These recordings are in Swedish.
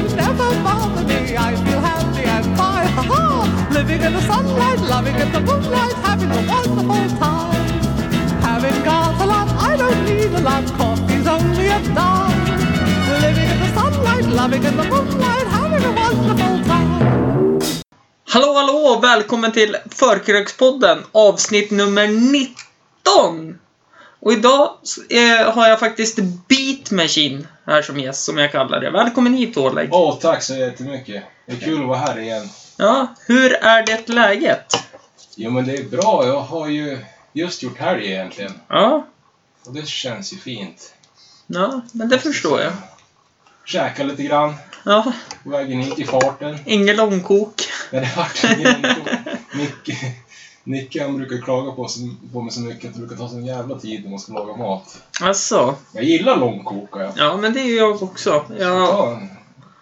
worries never bother me. I feel happy and fine. Ha ha! Living in the sunlight, loving in the moonlight, having a wonderful time. Having got a lot, I don't need a lot. Coffee's only a dime. Living in the sunlight, loving in the moonlight, having a wonderful time. Hallå, hallå välkommen till Förkrökspodden avsnitt nummer 19! Och idag eh, har jag faktiskt Beat Machine här som gäst, som jag kallar det. Välkommen hit Oleg. Åh, tack så jättemycket. Det är kul att vara här igen. Ja, hur är det läget? Jo, men det är bra. Jag har ju just gjort helg egentligen. Ja, Och det känns ju fint. ja men det förstår jag. Käka lite grann. Ja, På vägen hit i farten. ingen långkok. Men det vart ingen Nicke, Nicke han brukar klaga på, så- på mig så mycket att det brukar ta sån jävla tid när man ska laga mat. Alltså, Jag gillar långkoka. Jag. ja men det är jag också. Ja, Ja.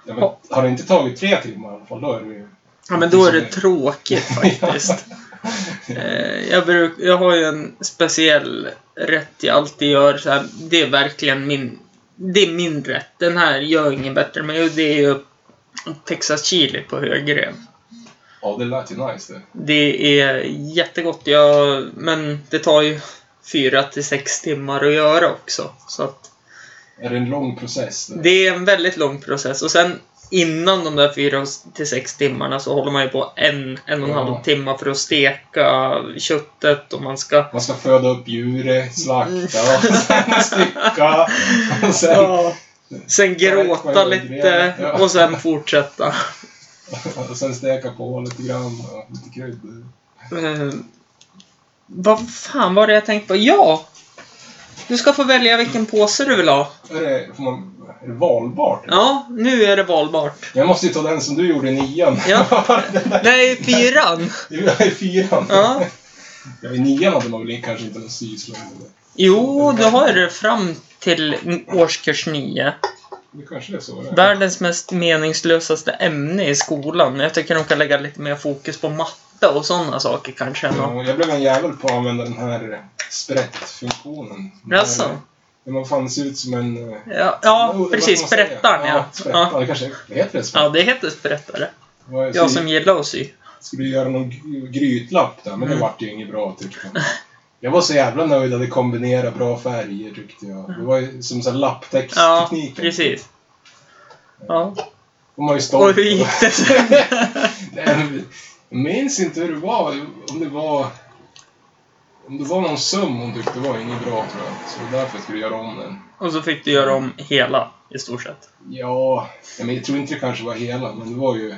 Ja, men, har det inte tagit tre timmar i alla fall, då är det ju... ja men då är det tråkigt faktiskt. Eh, jag, bruk, jag har ju en speciell rätt jag alltid gör. Så här, det är verkligen min, det är min rätt. Den här gör ingen bättre, men det är ju Texas chili på högrev. Ja, det lät ju nice det. Det är jättegott, jag, men det tar ju fyra till sex timmar att göra också. Så att Är det en lång process? Det? det är en väldigt lång process. Och sen innan de där fyra till sex timmarna så håller man ju på en, en och en Ja. halv timme för att steka köttet och man ska Man ska föda upp djuret, slakta, och sen stycka. Och sen, Ja. Sen gråta lite Ja. och sen fortsätta. och sen steka på lite grann och lite kryddor. Eh, vad fan var det jag tänkte på? Ja! Du ska få välja vilken påse du vill ha. Är det, får man, är det valbart? Ja, nu är det valbart. Jag måste ju ta den som du gjorde i nian. Ja. Nej, fyran. I fyran. Ja. Ja, I nian hade man väl kanske inte någon syslöjd. Jo, du har det fram till årskurs nio. Det kanske är så. det är. Världens mest meningslösaste ämne i skolan. Jag tycker de kan lägga lite mer fokus på matte och sådana saker kanske. Ja, Jag blev en jävel på att använda den här sprättfunktionen. Jaså? Där man fan ser ut som en... eh, Ja, ja vad precis. Sprättaren, ja. sprättaren. ja. Det kanske heter det. Ja, det heter sprättare. Jag så- som gillar att sy. skulle göra någon grytlapp där, men Mm. det vart ju inget bra tyckte jag. Jag var så jävla nöjd att det kombinerade bra färger tyckte jag. Det var ju som så här Ja, precis. Ja. Och man är stolt. Och hur gick det sen? Jag minns inte hur det var. Om det var... Om det var någon söm hon tyckte var inget bra tror jag. Så därför jag skulle göra om den. Och så fick du göra om hela, i stort sett. Ja, ja, men jag tror inte det kanske var hela, men det var ju...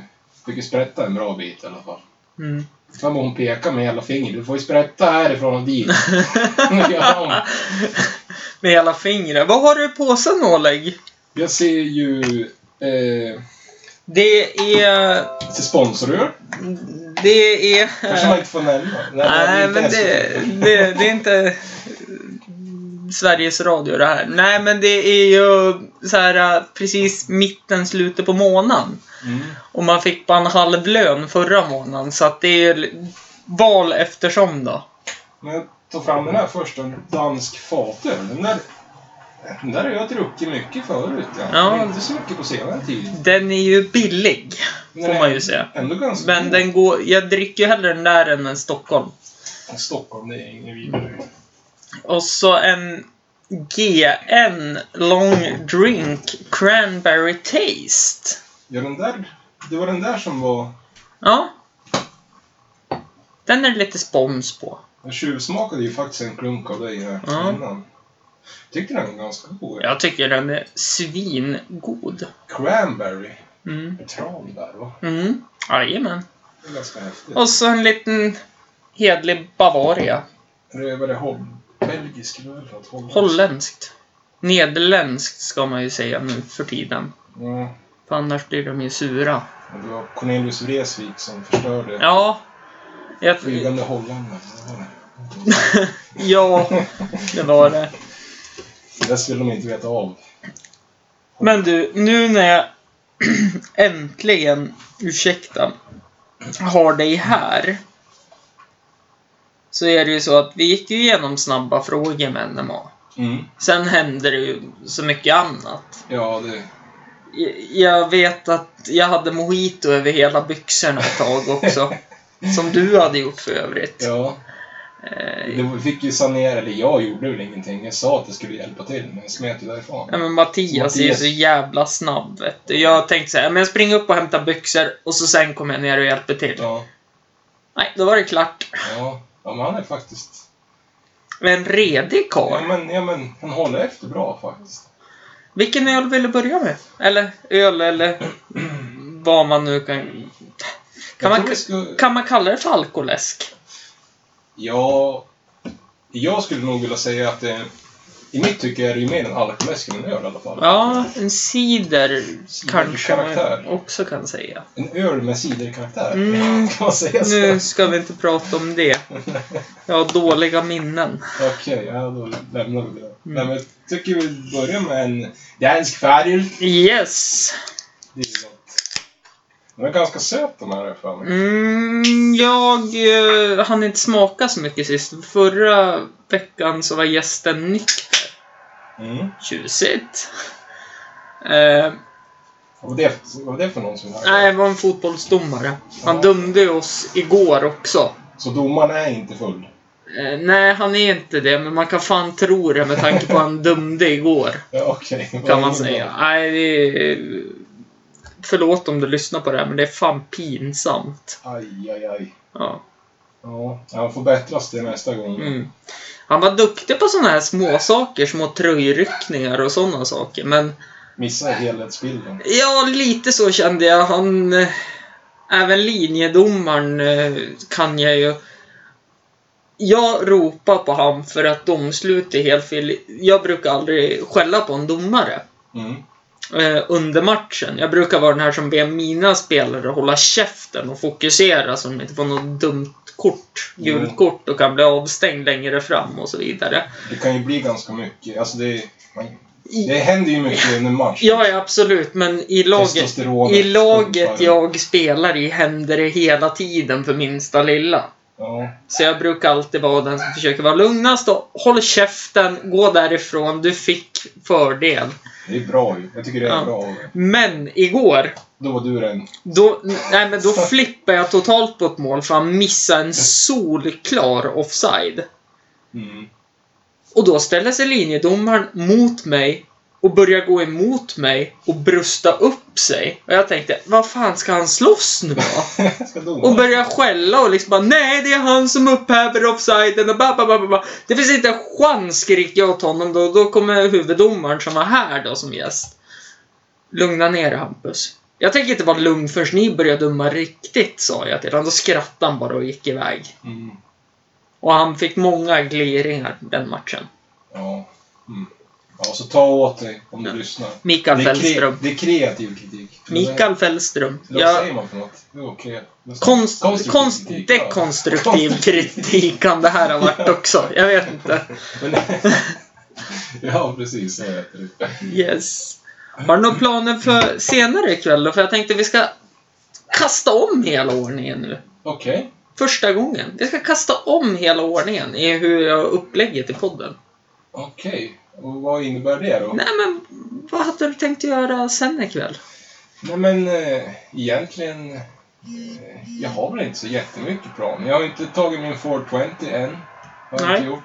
Fick ju sprätta en bra bit i alla fall. Mm. Fan vad hon pekar med hela fingret. Du får ju sprätta härifrån och dit. Med hela fingret. Vad har du i påsen, Oleg? Jag ser ju... Eh, Det är... till sponsorör. Det är... Kanske man inte får nämna. Nej, inte men det, det, det är inte Sveriges Radio det här. Nej, men det är ju så här äh, precis mitten, slutet på månaden. Mm. Och man fick bara en halv lön förra månaden, så att det är val eftersom då. Men jag tar fram den här först. En dansk fatöl. Den där, den där har jag druckit mycket förut. Ja. Ja. Inte så mycket på senare tid. Den är ju billig, får Nej, man ju säga. Ändå ganska Men god. den går, jag dricker ju hellre den där än en Stockholm. Stockholm, det är ingen vidare. Och så en GN Long Drink Cranberry Taste. Ja, den där... Det var den där som var... Ja. Den är det lite spons på. Jag tjuvsmakade ju faktiskt en klunk av dig här Ja. innan. Tyckte den var ganska god. Jag tycker den är svingod. Cranberry. Mm. Med tranbär, va? Mm. Jajamän. Det är ganska häftigt. Och så en liten hedlig Bavaria. Det holl... Belgisk något? Holländskt? Nederländskt ska man ju säga nu för tiden. Ja. För annars blir de ju sura. och Det var Cornelius Vreeswijk som förstörde Ja. Jag, Flygande holländare. ja, det var det. Det skulle de inte veta av. Men du, nu när jag äntligen, ursäkta, har dig här. Så är det ju så att vi gick ju igenom snabba frågor med NMA. Mm. Sen hände det ju så mycket annat. Ja, det... Jag vet att jag hade mojito över hela byxorna ett tag också. Som du hade gjort för övrigt. Ja, Eh, det fick ju sanera, eller jag gjorde väl ingenting. Jag sa att det skulle hjälpa till, men jag smet ju därifrån. Ja, men Mattias, är ju Mattias. så jävla snabb. Vet du. Jag tänkte så här, men jag springer upp och hämtar byxor och så sen kommer jag ner och hjälper till. Ja, Nej, då var det klart. ja, ja men han är faktiskt... En redig Ja karl. men, ja, men han håller efter bra faktiskt. Vilken öl vill du börja med? Eller öl eller vad man nu kan... Kan man, ska- kan man kalla det för alkoläsk? Ja, jag skulle nog vilja säga att det, i mitt tycke är det ju mer en alkoläsk än en öl i alla fall. Ja, en cider kanske man också kan säga. En öl med ciderkaraktär. Mm. Kan man säga så? Nu ska vi inte prata om det. Jag har dåliga minnen. Okej, ja, då lämnar vi det. Mm. Nej, men jag tycker vi börjar med en dansk färg. Yes! Det är ju gott. De är ganska söta de här, mig. Mm, jag uh, hann inte smaka så mycket sist. Förra veckan så var gästen nykter. Mm. Tjusigt. Eh, Vad var det, vad var det för någon som här? nej, det var en fotbollsdomare. Han Ja. dömde oss igår också. Så domaren är inte full? Eh, nej, han är inte det, men man kan fan tro det med tanke på att han dömde igår. Ja, var Kan man säga. Nej, det är... Förlåt om du lyssnar på det här, men det är fan pinsamt. Aj, aj, aj. Ja. Ja, han får bättras till nästa gång. Mm. Han var duktig på såna här små saker, små tröjryckningar och sådana saker, men Missar helhetsbilden. ja, lite så kände jag. Han... eh, Även linjedomaren eh, kan jag ju... Jag ropar på han för att domslut är helt fel. Jag brukar aldrig skälla på en domare. Mm. Eh, under matchen. Jag brukar vara den här som ber mina spelare hålla käften och fokusera så de inte får något dumt kort, gult Mm. kort och kan bli avstängd längre fram och så vidare. Det kan ju bli ganska mycket. Alltså det, man, det händer ju mycket under match. Ja, ja, absolut, men i laget, i laget jag spelar i händer det hela tiden för minsta lilla. Ja. Så jag brukar alltid vara den som försöker vara lugnast och håll käften, gå därifrån, du fick fördel. Det är bra ju. Jag tycker det är Ja. bra. Men igår, Då var du den. Då, nej, men då flippade jag totalt på ett mål för han missade en solklar offside. Mm. Och då ställer sig linjedomaren mot mig och börjar gå emot mig och brusta upp sig. Och jag tänkte, vad fan ska han slåss nu då? Och börjar skälla och liksom bara, nej det är han som upphäver offsiden och ba, ba, ba, ba, ba. Det finns inte en chans, skriker jag åt honom då. Då kommer huvuddomaren som var här då som gäst. Lugna ner Hampus. Jag tänker inte vara lugn förrän ni börjar döma riktigt, sa jag till honom. Då skrattade han bara och gick iväg. Mm. Och han fick många gliringar den matchen. Ja. Mm. Ja, så ta åt dig om du lyssnar. Mikael det, är Fällström. det är kreativ kritik. Mikael Fällström. Eller vad Jag, säger man för något? Jo, kre... konst, konstruktiv konst, kritik, ja. dekonstruktiv kritik kan det här ha varit också. Jag vet inte. Men- ja, precis. Det. Yes. Har du några planer för senare ikväll då? För jag tänkte vi ska kasta om hela ordningen nu. Okej. Första gången. Vi ska kasta om hela ordningen i hur jag har upplägget i podden. Okej. Och vad innebär det då? Nej men, vad hade du tänkt göra sen ikväll? Nej men eh, egentligen, eh, jag har väl inte så jättemycket plan. Jag har inte tagit min 420 än. Har jag Nej. inte gjort.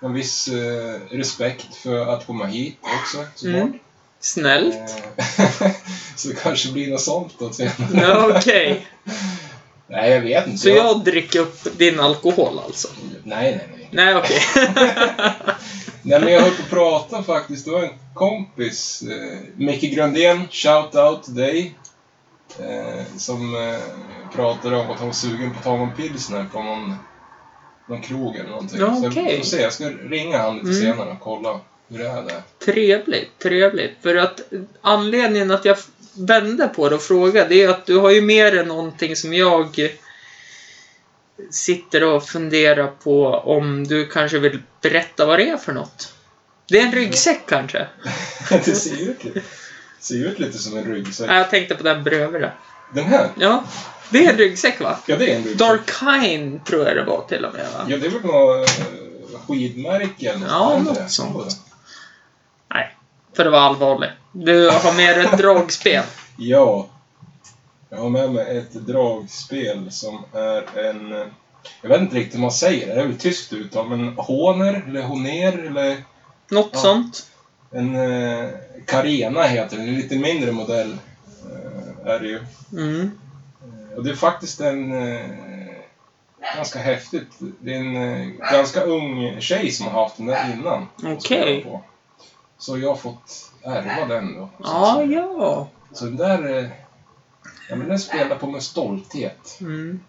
En viss eh, respekt för att komma hit också såklart. Mm. Snällt. Eh, så det kanske blir något sånt då senare. Okej. Nej, jag vet inte. Så jag dricker upp din alkohol alltså? Nej, nej, nej. Nej, okej. Nej, men jag höll på att prata faktiskt. Det var en kompis, eh, Micke Gröndén, shout out till dig. Eh, som eh, pratade om att han var sugen på att ta någon pilsner på någon, någon krog eller någonting. Ja, Så jag får se, jag ska ringa han lite Mm. senare och kolla hur det är där. Trevligt, trevligt. För att anledningen att jag vände på det och frågade det är att du har ju med dig någonting som jag sitter och funderar på om du kanske vill berätta vad det är för något. Det är en ryggsäck kanske? det ser ut, lite- ser ut lite som en ryggsäck. Jag tänkte på den bredvid det. Den här? Ja, det är en ryggsäck va? Ja, det är en ryggsäck. Darkine tror jag det var till och med va? Ja, det är väl något eh, skidmärke eller Ja, något sånt. Nej, för det var allvarligt. Du har med dig ett dragspel. Ja. Jag har med mig ett dragspel som är en... eh, Jag vet inte riktigt hur man säger det. Det är väl tyskt uttal, men Honer eller Honer eller Något Ja. sånt. en eh, Carena heter den. En lite mindre modell eh, är det ju. Mm. Och det är faktiskt en... Eh, ganska häftigt. Det är en eh, ganska ung tjej som har haft den där innan. Okej. på. Så jag har fått ärva den då. Ja, ja. Så den där... Ja, men den spelar på med stolthet. Mm.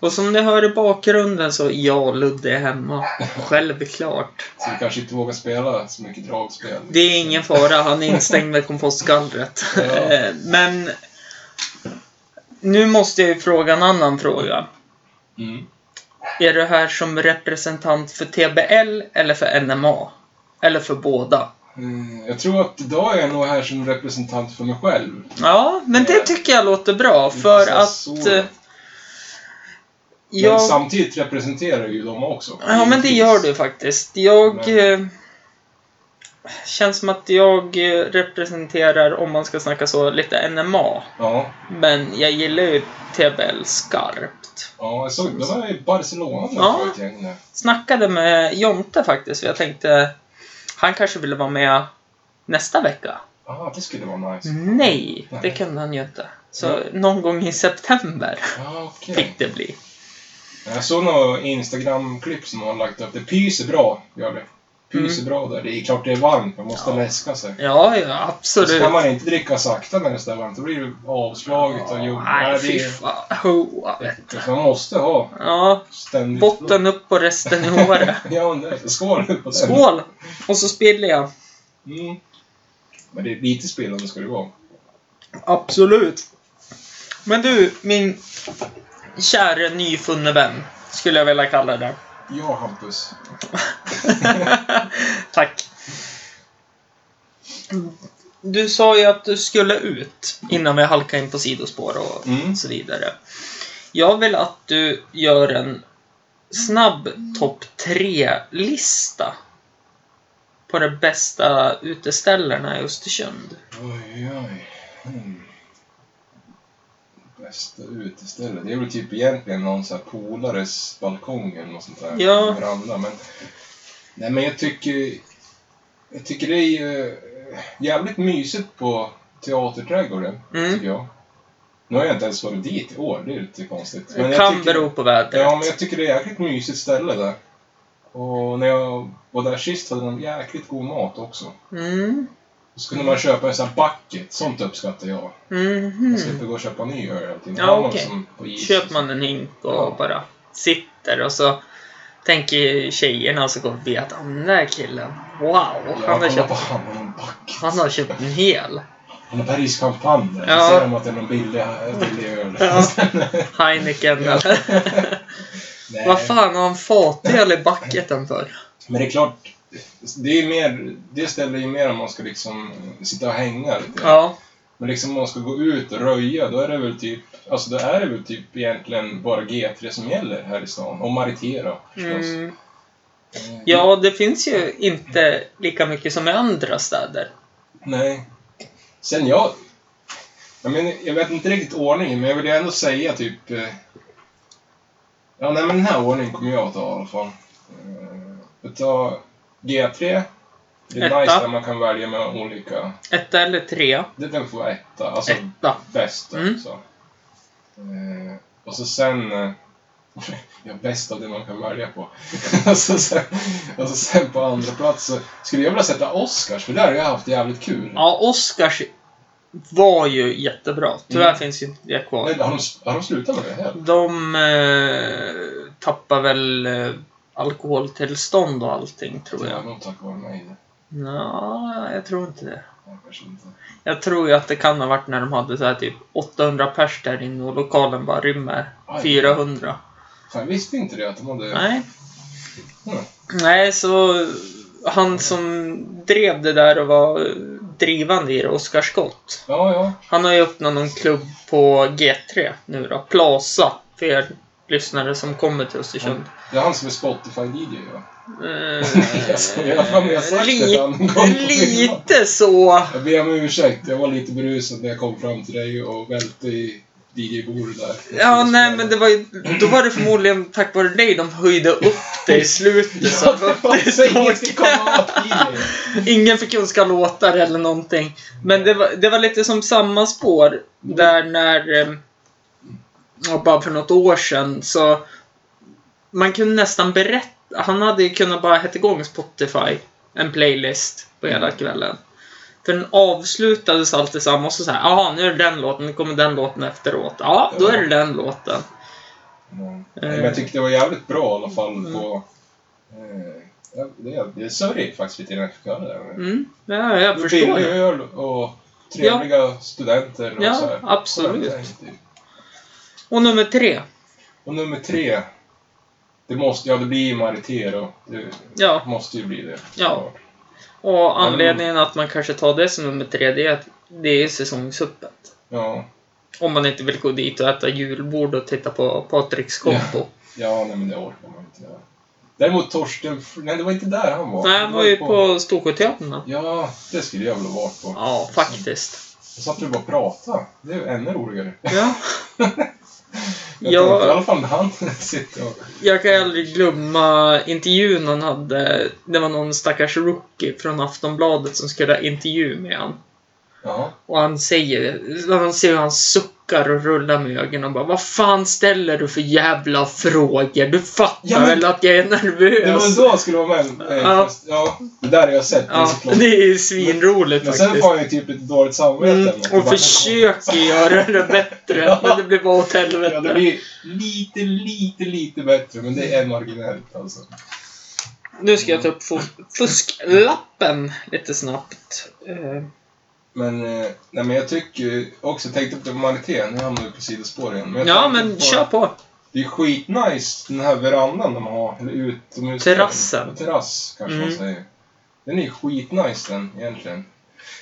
Och som ni hör i bakgrunden så, ja, Ludde är hemma. Självklart. Så vi kanske inte vågar spela så mycket dragspel. Det är ingen fara, han är instängd med kompostgallret. Ja. Men nu måste jag ju fråga en annan fråga. Mm. Är du här som representant för TBL eller för NMA? Eller för båda? Mm, Jag tror att idag är jag nog här som representant för mig själv. Ja, men det tycker jag låter bra för att... så. eh, Men Jag... samtidigt representerar ju dem också. Ja, men det gör du faktiskt. Jag... Men- eh, Känns som att jag eh, representerar, om man ska snacka så, lite NMA. Ja, Men jag gillar ju TBL skarpt. ja jag såg, det var i Barcelona Ja. ett gäng. Snackade med Jonte faktiskt, för jag tänkte han kanske ville vara med nästa vecka. Ja, det skulle vara nice. Nej, det Nej. kunde han ju inte. Så Ja. någon gång i september Ja, okej. fick det bli. Jag såg några Instagram-klipp som har lagt upp. Det pyser bra, gör det. Pyser Mm. bra där. Det är klart det är varmt, man måste Ja. läska sig. Ja, ja, Så ska absolut. man inte dricka sakta när det är varmt, då blir det avslaget och jo, Nej, fy fan. Man måste ha Ja, ständigt... botten upp och resten i håret. Ja, det- skål på den. Skål! Och så spiller jag. Mm. Men det är lite spelande ska det vara. Absolut. Men du, min kära nyfunne vän, skulle jag vilja kalla det. Ja, Hampus. Tack. Du sa ju att du skulle ut innan vi halkade in på sidospår och Mm. så vidare. Jag vill att du gör en snabb topp tre-lista på de bästa uteställena i Östersund. Oj, oj. Mm. Bästa uteställe. Det är väl typ egentligen någon sån här polares balkong eller något sånt där. Ja. Veranda, men... Nej, men jag tycker... Jag tycker det är ju jävligt mysigt på Teaterträdgården, Mm. tycker jag. Nu har jag inte ens varit dit i år, det är lite konstigt. Det jag kan tycker- bero på vädret. Ja, men jag tycker det är ett jäkligt mysigt ställe där. Och när jag var där sist hade de jäkligt god mat också. Mm. Och så kunde man köpa en sån här bucket, sånt uppskattar jag. Mhm. Man slipper gå och köpa ny öl hela tiden. Ja, okej. is. Köper man en hink och Ja. bara sitter och så tänker tjejerna och så går förbi att "Ah, den där killen, wow, Ja, han, har köpt, han han har köpt en hel. Han har bergschampagne där. Ja. Ser de att det är någon billig, billig öl. Ja. Heineken eller... Vad fan har han fatöl i bucketen för? Men det är klart, det är mer, det ställer ju mer om man ska liksom sitta och hänga lite. Ja. Men liksom om man ska gå ut och röja, då är det väl typ, alltså då är det väl typ egentligen bara G3 som gäller här i stan. Och Maritera förstås. Mm. Eh, Ja, det finns ju inte lika mycket som i andra städer. Nej. Sen jag... Jag, menar, jag vet inte riktigt ordningen, men jag vill ju ändå säga typ... Eh, ja, nej men den här ordningen kommer jag att ta i alla fall. Eh, jag tar G3. Det är Etta. nice när man kan välja med olika... Etta eller trea? Det den får vara etta, alltså Etta. bäst. Mm. Så. Eh, och så sen... Eh, ja, bäst av det man kan välja på. och, så sen, och så sen på andra plats så skulle jag vilja sätta Oscars, för där har jag haft jävligt kul. Ja, Oscars var ju jättebra. Tyvärr Mm. finns ju inte det kvar. Men har, de, har de slutat med det? Här? De eh, tappar väl eh, alkoholtillstånd och allting, tror Det jag. var nog tack vare mig. det. Ja, jag tror inte det. Ja, kanske inte. Jag tror ju att det kan ha varit när de hade så här typ 800 pers där inne och lokalen bara rymmer Aj. 400. Fan, jag visste inte det att de hade... Nej. Mm. Nej, så han som drev det där och var drivande i det, Oskar Skott. Ja, ja. Han har ju öppnat någon klubb på G3 nu då. Plaza. För er lyssnare som kommer till Östersund. Det är han som är Spotify-DJ, va? Eh, Alltså, jag har har sagt det på filmen. Lite så. Jag ber om ursäkt, jag var lite berusad när jag kom fram till dig och välte i DJ-bordet där. Ja, nej, men det var ju, då var det förmodligen tack vare dig de höjde upp det i slutet. så Ja, det det fick det. Ingen fick önska låtar eller någonting. Men det var, det var lite som samma spår där när... eh, Ja, bara för något år sedan så... Man kunde nästan berätta... Han hade kunnat bara sätta igång Spotify, en playlist, på hela kvällen. För den avslutades alltid samma och så såhär, jaha, nu är det den låten, nu kommer den låten efteråt. Ja, då är det den låten. Men jag tyckte det var jävligt bra i alla fall på... Eh, ja, det, det sörjer faktiskt lite jag fick höra det. Mm, ja, jag förstår billig det. öl och trevliga studenter och Ja, så här. absolut. Och nummer tre. Och nummer tre. Det måste, ja det blir ju Marité då. Det Ja, måste ju bli det. Ja. och anledningen att man kanske tar det som nummer tre, det är att det är säsongsöppet. Ja, Om man inte vill gå dit och äta julbord och titta på Patriks kompo. ja nej men det orkar man inte göra. Däremot Torsten, nej det var inte där han var. Nej, han var ju på Storsjöteatern då. Ja, det skulle jag vilja vara på. Ja, faktiskt. Jag satt du bara och pratade. Det är ju ännu roligare. Ja. Jag Ja. tänkte i alla fall när han sitter och... Jag kan aldrig glömma intervjun han hade. Det var någon stackars rookie från Aftonbladet som skulle ha intervju med han. Ja. Och han säger, man ser hur han suckar och rullar med ögonen och bara Vad fan ställer du för jävla frågor? Du fattar Ja, men- väl att jag är nervös? Det var då skulle vara med. Eh, Ja. fast- ja. Det där har jag sett. Det är Ja, det är svinroligt Men sen faktiskt. får han ju typ ett dåligt samvete. Mm, och Bara- försöker göra det bättre, Ja. men det blir bara åt Ja, helvete. det blir lite, lite, lite bättre, men det är marginellt alltså. Nu ska jag ta upp fus- fusklappen lite snabbt. Men, eh, nej, men jag tycker också, tänkte på Marité, nu hamnar vi på sidospår igen. Men ja, men på- kör på. Det är skitnice, den här verandan de har, eller utomhus. Terrassen. Terrass, kanske Mm. man säger. Den är skitnice den, egentligen.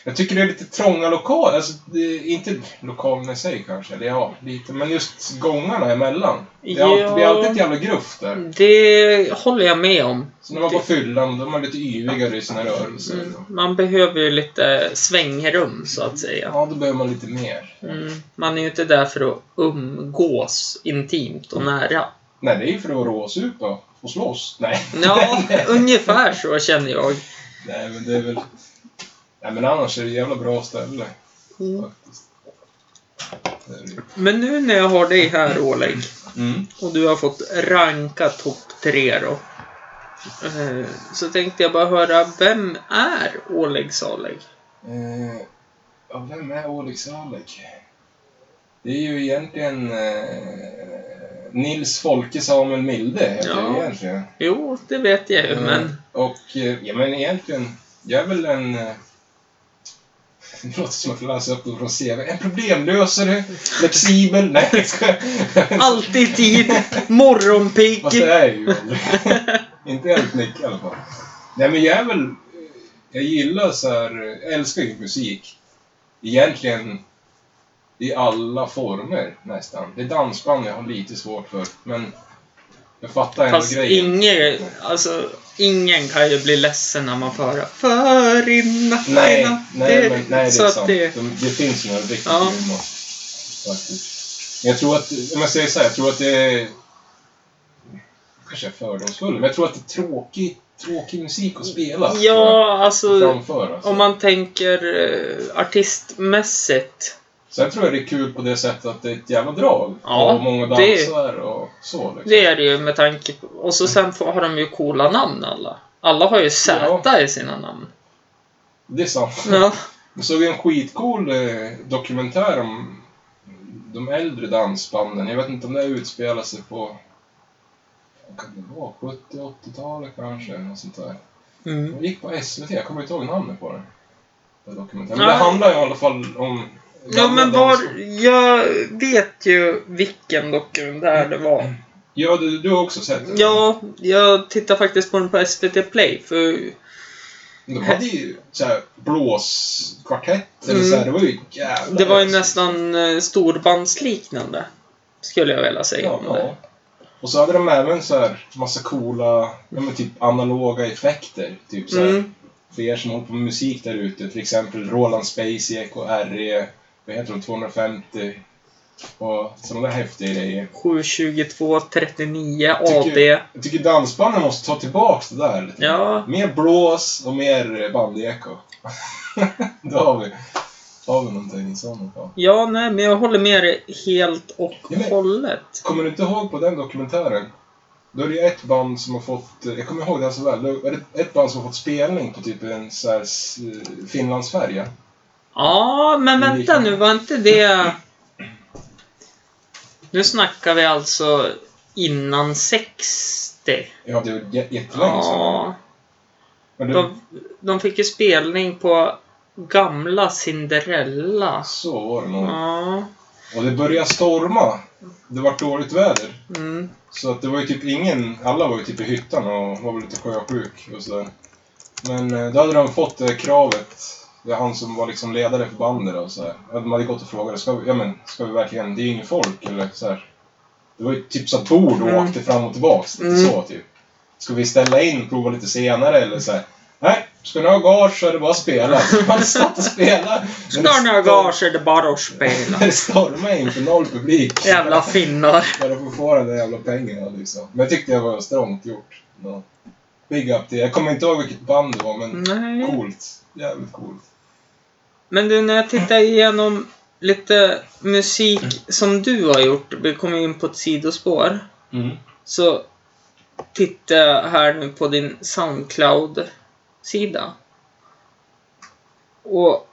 Jag tycker det är lite trånga lokaler, alltså det inte lokalen i sig kanske, eller ja, lite, men just gångarna emellan. Det, är alltid, det blir alltid ett jävla gruff där. Det håller jag med om. Så när man är på fyllan, då är man lite yvigare i sina rörelser. Mm, man behöver ju lite svängrum, så att säga. Ja, då behöver man lite mer. Mm, man är ju inte där för att umgås intimt och nära. Nej, det är ju för att råsupa och slåss. Nej. Ja, ungefär så känner jag. Nej, men det är väl... Nej, men annars är det jävla bra ställe. Mm. Faktiskt. Det är det ju. Men nu när jag har dig här, Oleg, Mm. och du har fått ranka topp tre då. eh, Så tänkte jag bara höra, vem är Oleg Saleg? Eh, ja, vem är Oleg Salek? Det är ju egentligen eh, Nils Folke Samuel Milde heter Ja. det egentligen. Jo, det vet jag ju, Eh, men... Och, eh, ja men egentligen, jag är väl en... Det låter som att jag läser upp det från CV. En problemlösare, flexibel, nej. Alltid i tid, morgonpigg. Fast det är jag ju. Inte helt mycket i alla fall. Nej men jag är väl... Jag gillar så här, jag älskar ju musik. Egentligen i alla former nästan. Det är dansband jag har lite svårt för, men jag fattar ändå Fast grejen. ingen, alltså, ingen kan ju bli ledsen när man får höra För i natt, Nej, i natt", nej, men, nej det så är att sant. det, De, det finns några riktigt Ja. grymma. Faktiskt. Men jag tror att, om jag säger så här, jag tror att det är... Kanske är fördomsfull, men jag tror att det är tråkig, tråkig musik att spela. Ja, alltså alltså. om man tänker eh, artistmässigt. Sen tror jag det är kul på det sättet att det är ett jävla drag. Ja, och många det- dansar och så. Liksom. Det är det ju med tanke på... Och så sen får, har de ju coola namn alla. Alla har ju Z i sina namn. Det är sant. Ja. Jag såg en skitcool eh, dokumentär om de äldre dansbanden. Jag vet inte om det utspelar sig på... Vad kan det vara? 70-80-talet kanske? Något sånt där. Mm. Den gick på SVT, jag kommer inte ihåg namnet på den. den dokumentären. Men Ja. det handlar ju i alla fall om... Ja, men var... dans- Jag vet ju vilken dokumentär det var. Ja, du, du har också sett den? Ja, jag tittar faktiskt på den på SVT Play, för... De hade ju såhär blåskvartett eller Mm. såhär, det var ju jävla Det var ju nästan eh, storbandsliknande. Skulle jag vilja säga Ja, om det. ja. Och så hade de även så här massa coola, ja men typ analoga effekter. Typ så här, Mm. För er som håller på med musik där ute, till exempel Roland Space, EKRE, vad heter de, 250 och sådana där häftiga grejer. 722 39 Tycker- AB. Jag tycker dansbanden måste ta tillbaks det där. Ja, Mer blås och mer bandeko. Då har vi, har vi någonting sådana fall. ja, nej, men jag håller med dig helt och Ja, men- hållet. Kommer du inte ihåg på den dokumentären? Då är det ett band som har fått, jag kommer ihåg det så väl, då är det ett band som har fått spelning på typ en så här s- Finlandsfärja. Ja, men vänta nu, var inte det... Nu snackar vi alltså innan 60. Ja, det var jä- jättelänge sedan. Ja, det, de, de fick ju spelning på gamla Cinderella. så var det nog. Ja, Och det började storma. Det var dåligt väder. mm, Så att det var ju typ ingen, alla var ju typ i hyttan och var väl lite sjösjuk och sådär. Men eh, då hade de fått det kravet. Det är han som var liksom ledare för bandet och så här. De hade gått och frågat, ska vi, ja men, ska vi verkligen, det är ju ingen folk eller så här. Det var ju typ så att bord och Mm. åkte fram och tillbaks, lite Mm. så typ. Ska vi ställa in, prova lite senare eller så här. Nej, ska ni ha gage så är det bara att spela. Man satt och spelade. Ska ni ha gage är det bara att spela. Det stormade inför noll publik. Jävla finnar. För att få de där jävla pengarna liksom. Men jag tyckte det var strångt gjort. Ja. Big up till. Jag kommer inte ihåg vilket band det var, men Nej. coolt. Jävligt coolt. Men du, när jag tittar igenom lite musik som du har gjort, vi kommer in på ett sidospår, Mm. så tittar jag här nu på din Soundcloud-sida. Och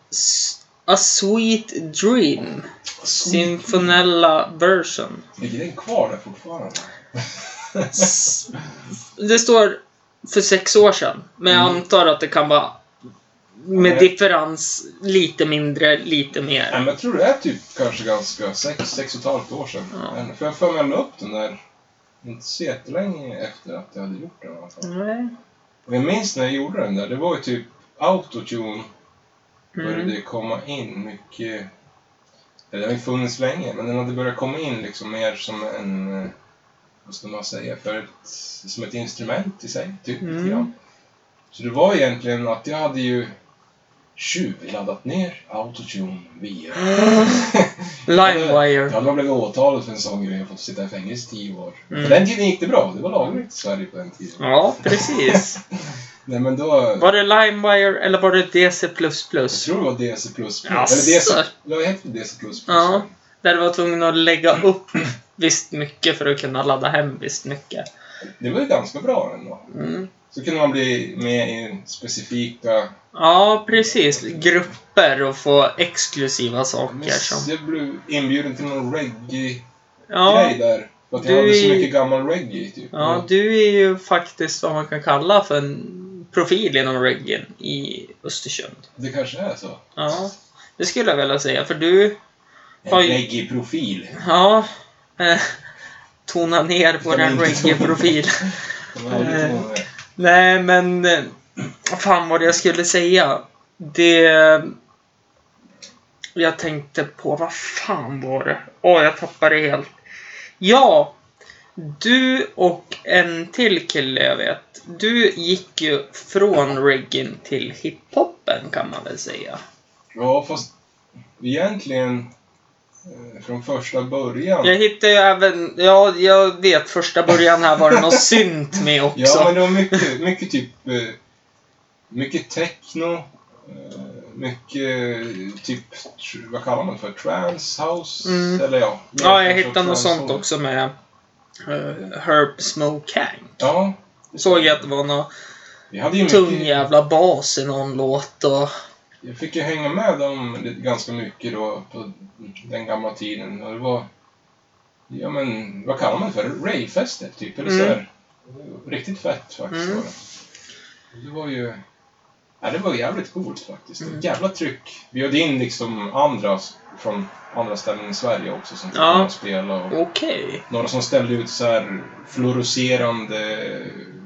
A Sweet Dream, symfonella version. Ligger den kvar där fortfarande? Det står för sex år sedan, men jag Mm. antar att det kan vara med differens lite mindre, lite mer. men jag tror det är typ kanske ganska sex, sex och ett halvt år sedan. Ja. För jag får med upp den där inte så jättelänge efter att jag hade gjort den i alla fall. Nej. Och jag minns när jag gjorde den där, det var ju typ autotune började Mm. komma in mycket. Det har ju funnits länge, men den hade börjat komma in liksom mer som en, eh, vad ska man säga, för ett, som ett instrument i sig, typ. Mm. grann. Så det var egentligen att jag hade ju tjuvladdat ner autotune via... Limewire. Jag hade blivit åtalad för en sån grej och fått sitta i fängelse i tio år. Mm. På den tiden gick det bra, det var lagligt i Sverige på den tiden. Ja, precis. Nej men då... Var det Limewire eller var det DC++? Jag tror det var DC++. Jaså? Eller DC... Vad heter det? DC++? Ja. Där du var tvungen att lägga upp visst mycket för att kunna ladda hem visst mycket. Det var ju ganska bra ändå. Mm. Så kunde man bli med i specifika... Ja, precis. Grupper och få exklusiva saker Men som... Jag blev inbjuden till någon reggae-grej Ja, där. För att du jag hade så mycket gammal reggae, typ. ja, du är ju faktiskt vad man kan kalla för en profil inom reggae i Östersund. Det kanske är så. Ja, det skulle jag vilja säga. För du, En reggae-profil. ja, eh, tona ner på den man inte tona. reggae-profil. De har aldrig Eh. Nej, men... eh, Fan vad jag skulle säga. Det... Jag tänkte på, vad fan var det? Åh, jag tappade det helt. Ja! Du och en till kille jag vet. Du gick ju från reggae till hiphopen kan man väl säga. Ja, fast egentligen från första början. Jag hittade ju även, ja, jag vet första början här var det något synt med också. Ja, men det var mycket, mycket typ... eh, Mycket techno. eh, Mycket typ, vad kallar man det för? Trance house? Mm. Eller ja. Ja, jag hittade något sånt också med uh, Herb Smoke Hank. Ja. Såg jag att det var någon tung mycket, jävla bas i någon låt och... jag fick ju hänga med dem ganska mycket då på den gamla tiden. Och det var, ja men, vad kallar man det för? Ravefester typ, eller Mm. så här. Riktigt fett faktiskt Mm. var det. Det var ju, ja det var jävligt coolt faktiskt. Mm. Jävla tryck. Vi hade in liksom andra från andra ställen i Sverige också som fick Ja. spela. Och Okej. några som ställde ut så här fluorescerande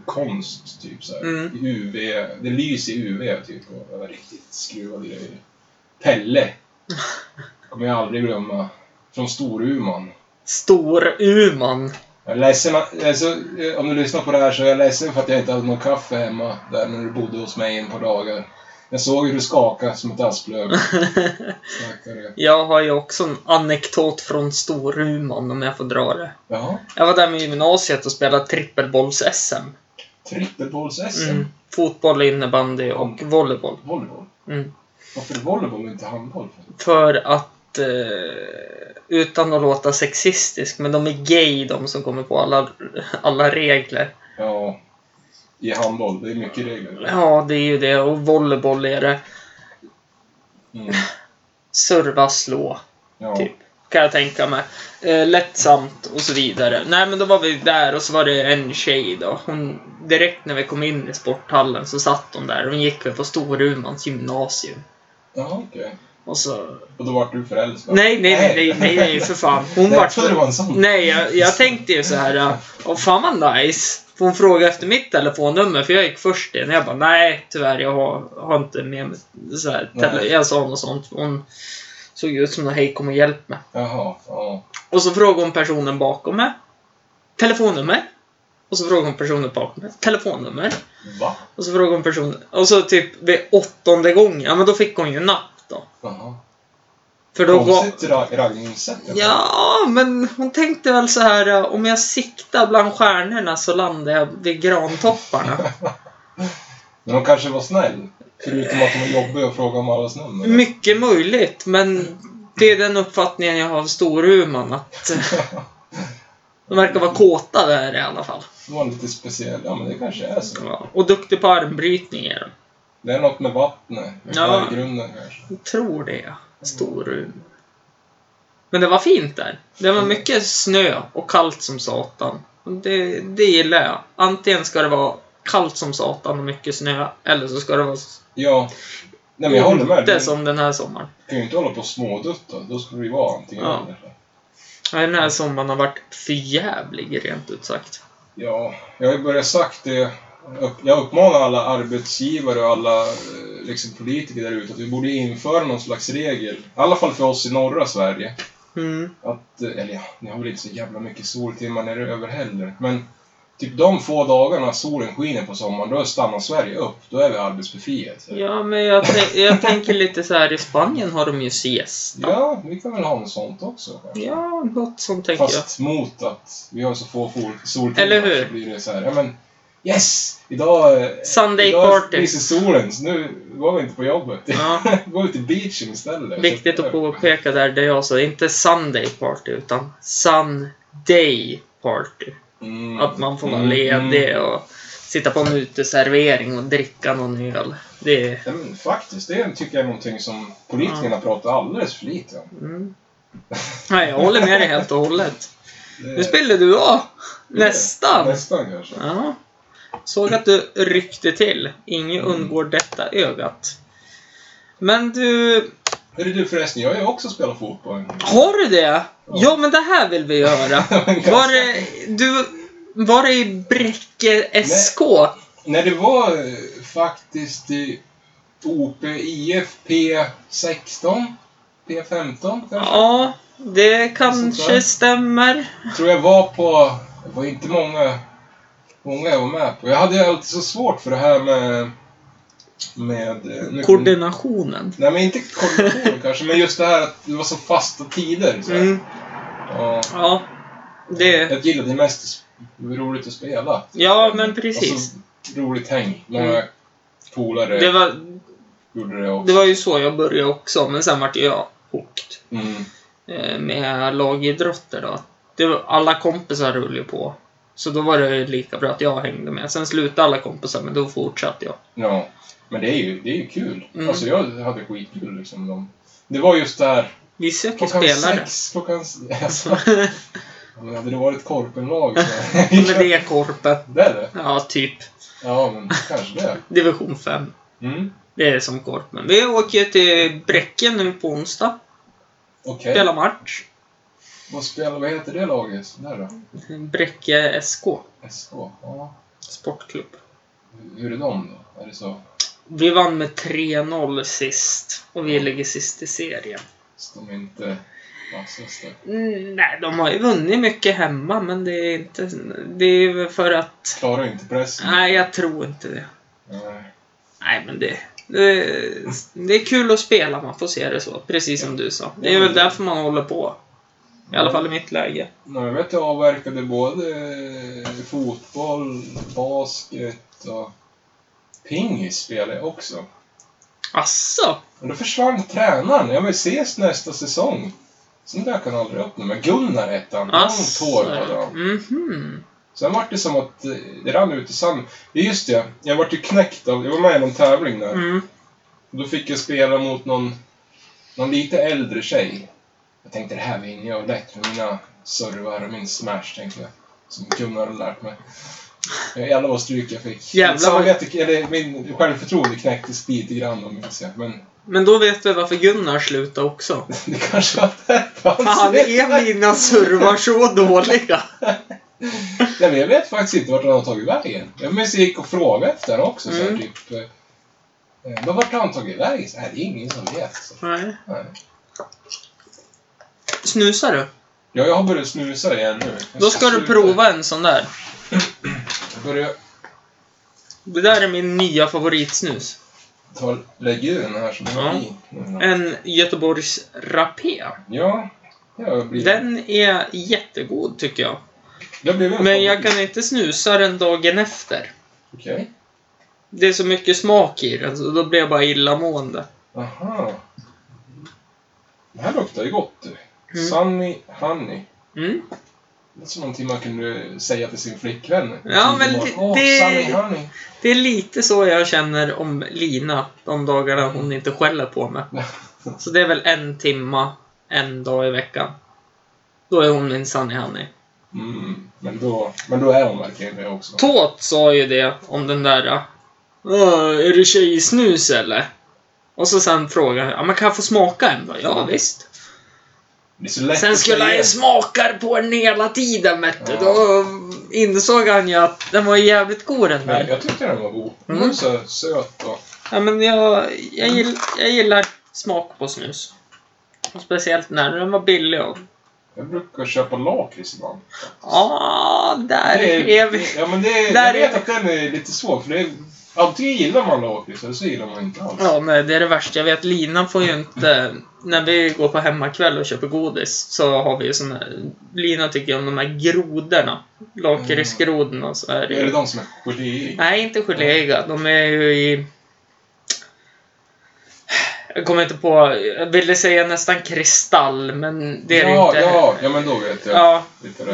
konst, typ så här. Mm. UV. Det lyser i UV, typ. Och det var riktigt skruvade grejer. Pelle. kommer jag aldrig glömma. Från Storuman. Stor-Uman. Jag är ledsen, alltså, om du lyssnar på det här så är jag ledsen för att jag inte hade någon kaffe hemma där när du bodde hos mig ett par dagar. Jag såg hur du skakade som ett asplöv. Jag har ju också en anekdot från Storuman om jag får dra det. Jaha, Jag var där med gymnasiet och spelade trippelbolls-SM. trippelbolls-SM. Mm. Fotboll, innebandy och volleyboll. Volleyboll. Mm. Varför volleyboll och inte handboll? För att, eh, utan att låta sexistisk, men de är gay de som kommer på alla, alla regler. Ja, i handboll. Det är mycket regler. Ja, det är ju det. Och volleyboll är det Mm. serva, slå, Ja. typ. Kan jag tänka mig. Eh, lättsamt och så vidare. Nej, men då var vi där och så var det en tjej då. Hon, direkt när vi kom in i sporthallen så satt hon där. Hon gick väl på Storumans gymnasium. Jaha, okej. Och så... Och då vart du förälskad? Nej, nej, nej, nej, nej, nej för fan. Hon Nej, vart... jag det var en sån. Nej, jag, jag tänkte ju så här. Åh, fan vad nice. Får hon fråga efter mitt telefonnummer? För jag gick först in. Jag bara, nej, tyvärr, jag har, har inte med mig så här, tele-. Jag sa något sånt. Hon såg ut som någon hej, kom och hjälp mig. Jaha, ja. Och så frågade hon personen bakom mig. Telefonnummer. Och så frågade hon personen bakom mig. Telefonnummer. Va? Och så frågade hon personen. Och så typ vid åttonde gången, ja men då fick hon ju napp då. Jaha. För då. Konstigt ra- raggningssätt. Ja, men hon tänkte väl så här, äh, om jag siktar bland stjärnorna så landar jag vid grantopparna. Men de kanske var snäll. Förutom att de var jobbiga och frågade om allas nummer. Mycket möjligt, men det är den uppfattningen jag har av Storuman, att äh, de verkar vara kåta där i alla fall. De var lite speciell. Ja, men det kanske är så. Ja, och duktig på armbrytning är de. Det är något med vattnet. Ja. Berggrunden kanske. Jag tror det. Storum. Men det var fint där. Det var mycket snö och kallt som satan. Det, det gillar jag. Antingen ska det vara kallt som satan och mycket snö, eller så ska det vara Ja. Nej, men jag håller med. inte Du som den här sommaren. kan ju inte hålla på och smådutta. Då skulle det ju vara antingen Ja. eller. Ja, Den här sommaren har varit förjävlig, rent ut sagt. Ja, jag har ju börjat sagt det. Jag uppmanar alla arbetsgivare och alla eh, liksom, politiker där ute att vi borde införa någon slags regel. I alla fall för oss i norra Sverige. Mm. Att, eh, eller ja, ni har väl inte så jävla mycket soltimmar är över heller. Men typ de få dagarna solen skiner på sommaren, då stannar Sverige upp. Då är vi arbetsbefriade. Ja, men jag, jag tänker lite så här, i Spanien har de ju siesta. Ja, vi kan väl ha något sånt också. kanske. Ja, något sånt tänker jag. Fast mot att vi har så få soltimmar Eller hur? så blir det så här, ja men yes! Idag, eh, Sunday idag party. lyser solen, så nu går vi inte på jobbet. Ja. går vi till beachen istället. Viktigt att påpeka där, det jag sa, inte Sunday party, utan Sunday party. Mm. Att man får vara Mm, ledig mm. och sitta på en uteservering och dricka någon öl. Det är... Ja, men faktiskt, det tycker jag är någonting som politikerna pratar alldeles för lite om. Mm. Nej, jag håller med dig helt och hållet. Det- Nu spelade du av. Nästan. Nästan kanske. Ja. Såg att du ryckte till. Inget undgår detta ögat. Men du, Hörru du förresten, jag har ju också spelat fotboll. har du det? Ja, men det här vill vi göra. Var det, du, var det i Bräcke SK? När det var eh, faktiskt i OP IF P16, P15 kanske? Ja, det kanske stämmer. tror jag var på, det var inte många, många jag var med på. Jag hade ju alltid så svårt för det här med, med... eh, nu- Koordinationen. Nej men inte koordination kanske, men just det här att det var så fasta tider. Så. Mm, Ja, ja, det... jag gillade det mest, roligt att spela. Ja, men precis. Och så roligt häng. Många Mm. polare Det var, gjorde det också. det var ju så jag började också, men sen vart jag hooked. Mm. eh, med lagidrotter då. Det var, alla kompisar rullade på. Så då var det lika bra att jag hängde med. Sen slutade alla kompisar, men då fortsatte jag. Ja, men det är ju, det är ju kul. Mm. Alltså jag hade skitkul liksom. De, det var just där Vi söker spelare. sex, klockan... Alltså, men hade det varit korpenlag så... Men det är Korpen. det är det? Ja, typ. Ja, men kanske det. Division 5. Mm. Det är som Korpen. Vi åker till Bräcke nu på onsdag. Okej. Spelar match. Vad spelar, vad heter det laget? Där då? Bräcke SK. SK? Ja. Sportklubb. Hur är de då? Är det så? Vi vann med 3-0 sist. Och vi ligger sist i serien. Så de inte... vassaste? Mm, nej, de har ju vunnit mycket hemma, men det är inte... Det är väl för att... Klarar inte pressen? Nej, jag tror inte det. Nej. Nej, men det... Det, det är kul att spela, man får se det så. Precis som du sa. Det är väl därför man håller på. I alla fall i mitt läge. Nej, jag vet jag avverkade både fotboll, basket och pingis spelade jag också. Asså? Men då försvann tränaren. Jag vill ses nästa säsong. Sen dök han aldrig upp nu. Men Gunnar hette han. Asså? Långt hår hade han. Mhm. Sen vart det som att eh, det rann ut i sanden. Just det, jag vart ju knäckt av... Jag var med i någon tävling där. Mm. Då fick jag spela mot någon, någon lite äldre tjej. Jag tänkte det här vinner jag lätt med mina servar och min smash, tänkte jag. Som Gunnar hade lärt mig. Eh, Jävlar vad stryk jag fick. Jävlar vad- samvete, eller min självförtroende knäcktes lite grann om minns jag. Men Men då vet du varför Gunnar slutade också. det kanske var därför han Fan, är mina servar så dåliga? Nej, men jag vet faktiskt inte vart han har tagit vägen. Jag minns jag gick och frågade efter också. Så här, Mm. typ, eh, eh, men vart har han tagit vägen? Så här, det är ingen som vet. Så. Nej. Nej. Snusar du? Ja, jag har börjat snusa igen nu. Jag Då ska du prova en sån där. Jag börjar Det där är min nya favoritsnus. ta, den här som jag Ja. i. nu. En Göteborgs Rapé. Ja, jag blir... Den är jättegod tycker jag. Det blev en Men jag favorit. kan inte snusa den dagen efter. Okej. Det är så mycket smak i den, så då blir jag bara illamående. Aha. Det här luktar ju gott du. Mm. Sunny Honey. Mm. Det är som någonting man kunde säga till sin flickvän. Ja, men det-. Åh, det- Sunny Honey. Det är lite så jag känner om Lina de dagarna hon inte skäller på mig. Så det är väl en timma, en dag i veckan. Då är hon min Sunny Honey. Mm, men, då, men då är hon verkligen det också. Tåt sa ju det om den där... "Åh, är det tjejsnus eller? Och så sen frågade jag, ja, men kan jag få smaka en då? Ja, visst. Det är så lätt Sen skulle han ju smaka på den hela tiden, vet du. Ja. Då insåg han ju att den var jävligt god den Men där. jag tyckte den var god. Den Mm. var så söt och... Ja, men jag, jag, gill, jag gillar smak på snus. Och speciellt när den var billig och... Jag brukar köpa lakrits ibland. Ja, där Det är vi. Ja, men det, Där jag vet är- att den är lite svår, för det är, antingen gillar man lakrits eller så gillar man inte alls. Ja, men det är det värsta. Jag vet, Lina får ju inte... När vi går på hemmakväll och köper godis så har vi ju såna här... Lina tycker om de här grodorna. Lakritsgrodorna så är det Är det ju... de som är gelé i? Nej, inte geléiga. De är ju i... Jag kommer inte på... Jag ville säga nästan kristall, men det är ja, det inte. Ja, ja, men då vet jag. Ja,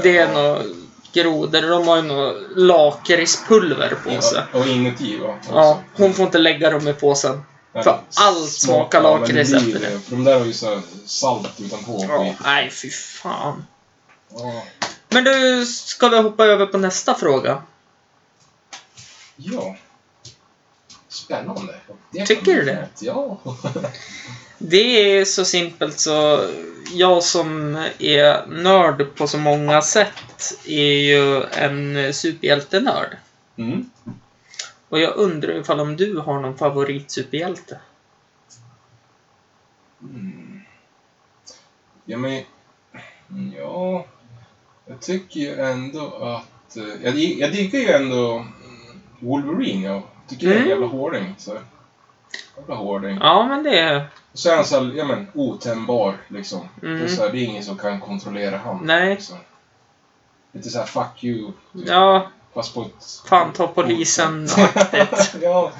det är ja. nog grodor. De har ju nog lakritspulver på sig. Ja, och inuti va? Ja, hon får inte lägga dem i påsen. Nej, för allt smakar lakrits efter det. För de där har ju så salt utanpå. Ja, nej, fy fan. Ja. Men du, ska vi hoppa över på nästa fråga? ja. Spännande. Tycker du det? Ja. Det är så simpelt så jag som är nörd på så många sätt är ju en superhjältenörd. Mm. Och jag undrar ifall om du har någon favoritsuperhjälte? Mm. Ja, men... Ja... Jag tycker ju ändå att... eh, Jag, jag diggar ju ändå mm, Wolverine. Jag tycker det är en Mm. jävla hårding. Så. Jävla hårding. Ja, men det är... Och så är han så här, ja men, otämjbar liksom. Mm. Det, är så här, det är ingen som kan kontrollera han. Nej. Liksom. Lite såhär, fuck you. typ. Ja, Fast på ett... fan ta polisen-aktigt. ja.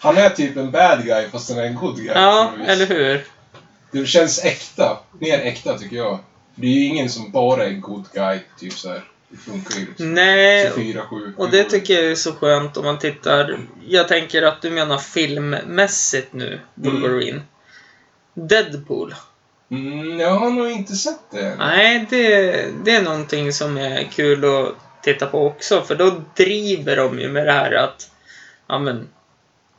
Han är typ en bad guy fast han är en good guy. Ja, på något vis. eller hur? Det känns äkta. Mer äkta tycker jag. Det är ju ingen som bara är good guy, typ så här. Det funkar ju liksom. Nej, 24-7. och det tycker jag är så skönt om man tittar. Jag tänker att du menar filmmässigt nu, Wolverine. Deadpool. Mm, jag har nog inte sett det. Nej, det, det är någonting som är kul att titta på också. För då driver de ju med det här att ja, men,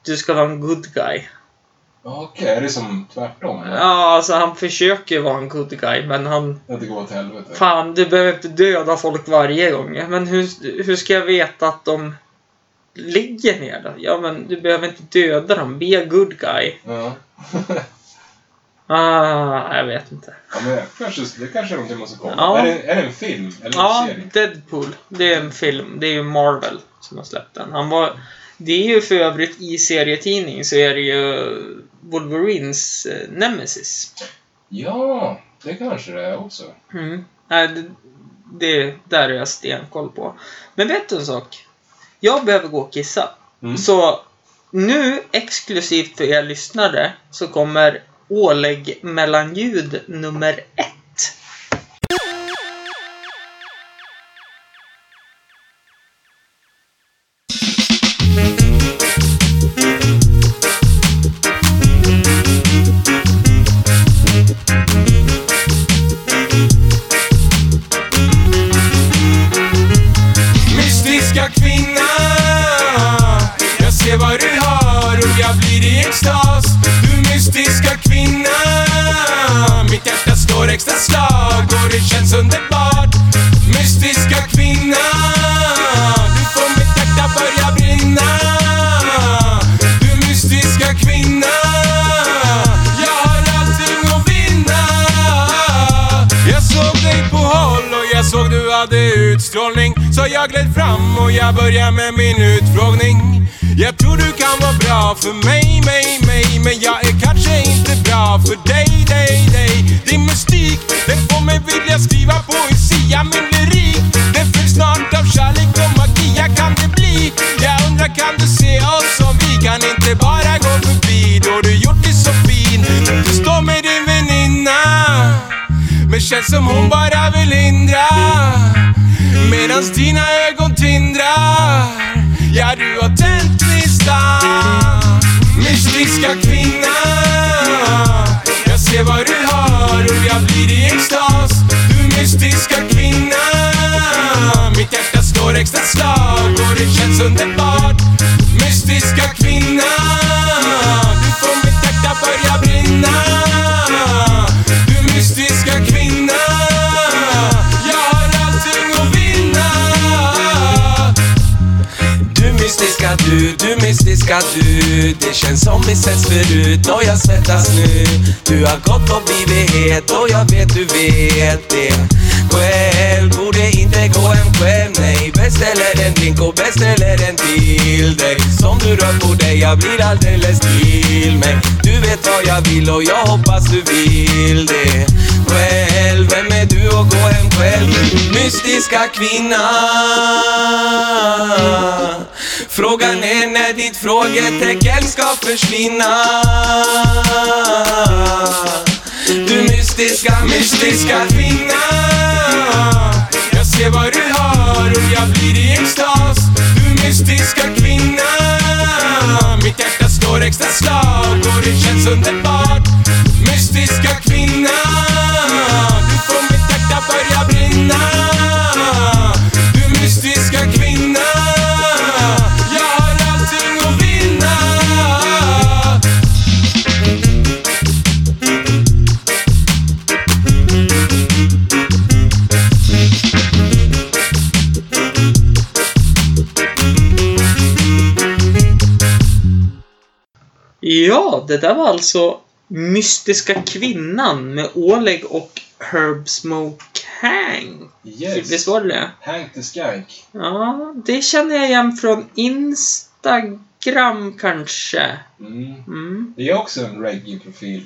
du ska vara en good guy. Okej, är det som tvärtom? eller? Ja, alltså han försöker vara en good guy, men han... Det går åt helvete? Fan, du behöver inte döda folk varje gång. Men hur, hur ska jag veta att de ligger ner då? Ja, men du behöver inte döda dem. Be a good guy. Ja. Ah, jag vet inte. Ja, men kanske, det kanske är någonting man ska komma. Ja. Är, det, är det en film? Eller Ja, en serie? Deadpool. Det är en film. Det är ju Marvel som har släppt den. Han var... Det är ju för övrigt i serietidning så är det ju Wolverines eh, Nemesis. Ja, det kanske det är också. Mm. Nej, det, det där är jag stenkoll på. Men vet du en sak? Jag behöver gå och kissa. Mm. Så nu, exklusivt för er lyssnare, så kommer ålägg mellanljud nummer ett. Jag börjar med min utfrågning. Jag tror du kan vara bra för mig, mig, mig Men jag är kanske inte bra för dig, dig, dig. Din mystik, den får mig vilja skriva poesia Min lyrik, den fylls snart av kärlek och magi Ja, kan det bli? Jag undrar kan du se oss som vi kan inte bara gå förbi? Då du gjort dig så fin Du står med din väninna men känns som hon bara vill hindra Medans dina ögon tindrar. Ja, du har tänt gnistan Mystiska kvinna. Jag ser vad du har och jag blir i extas. Du mystiska kvinna. Mitt hjärta slår extra slag och det känns underbart. Mystiska kvinna. Du, du mystiska du. Det känns som vi setts förut och jag svettas nu. Du har gått och blivit het och jag vet du vet det. Själv borde inte gå hem själv nej. Beställer en drink och beställer en till dig. Som du rör på dig, jag blir alldeles till mig Du vet vad jag vill och jag hoppas du vill det. Mystiska kvinna. Frågan är när ditt frågetecken ska försvinna. Du mystiska, mystiska kvinna. Jag ser vad du har och jag blir i extas. Du mystiska kvinna. Mitt hjärta slår extra slag och det känns underbart. Mystiska kvinna. Du får mitt hjärta börja brinna. Det där var alltså Mystiska Kvinnan med Oleg och Herb Smoke Hang. Yes. Visst var det det? Hank the Skank. Ja, det känner jag igen från Instagram kanske. Mm. Mm. Det är också en reggae-profil.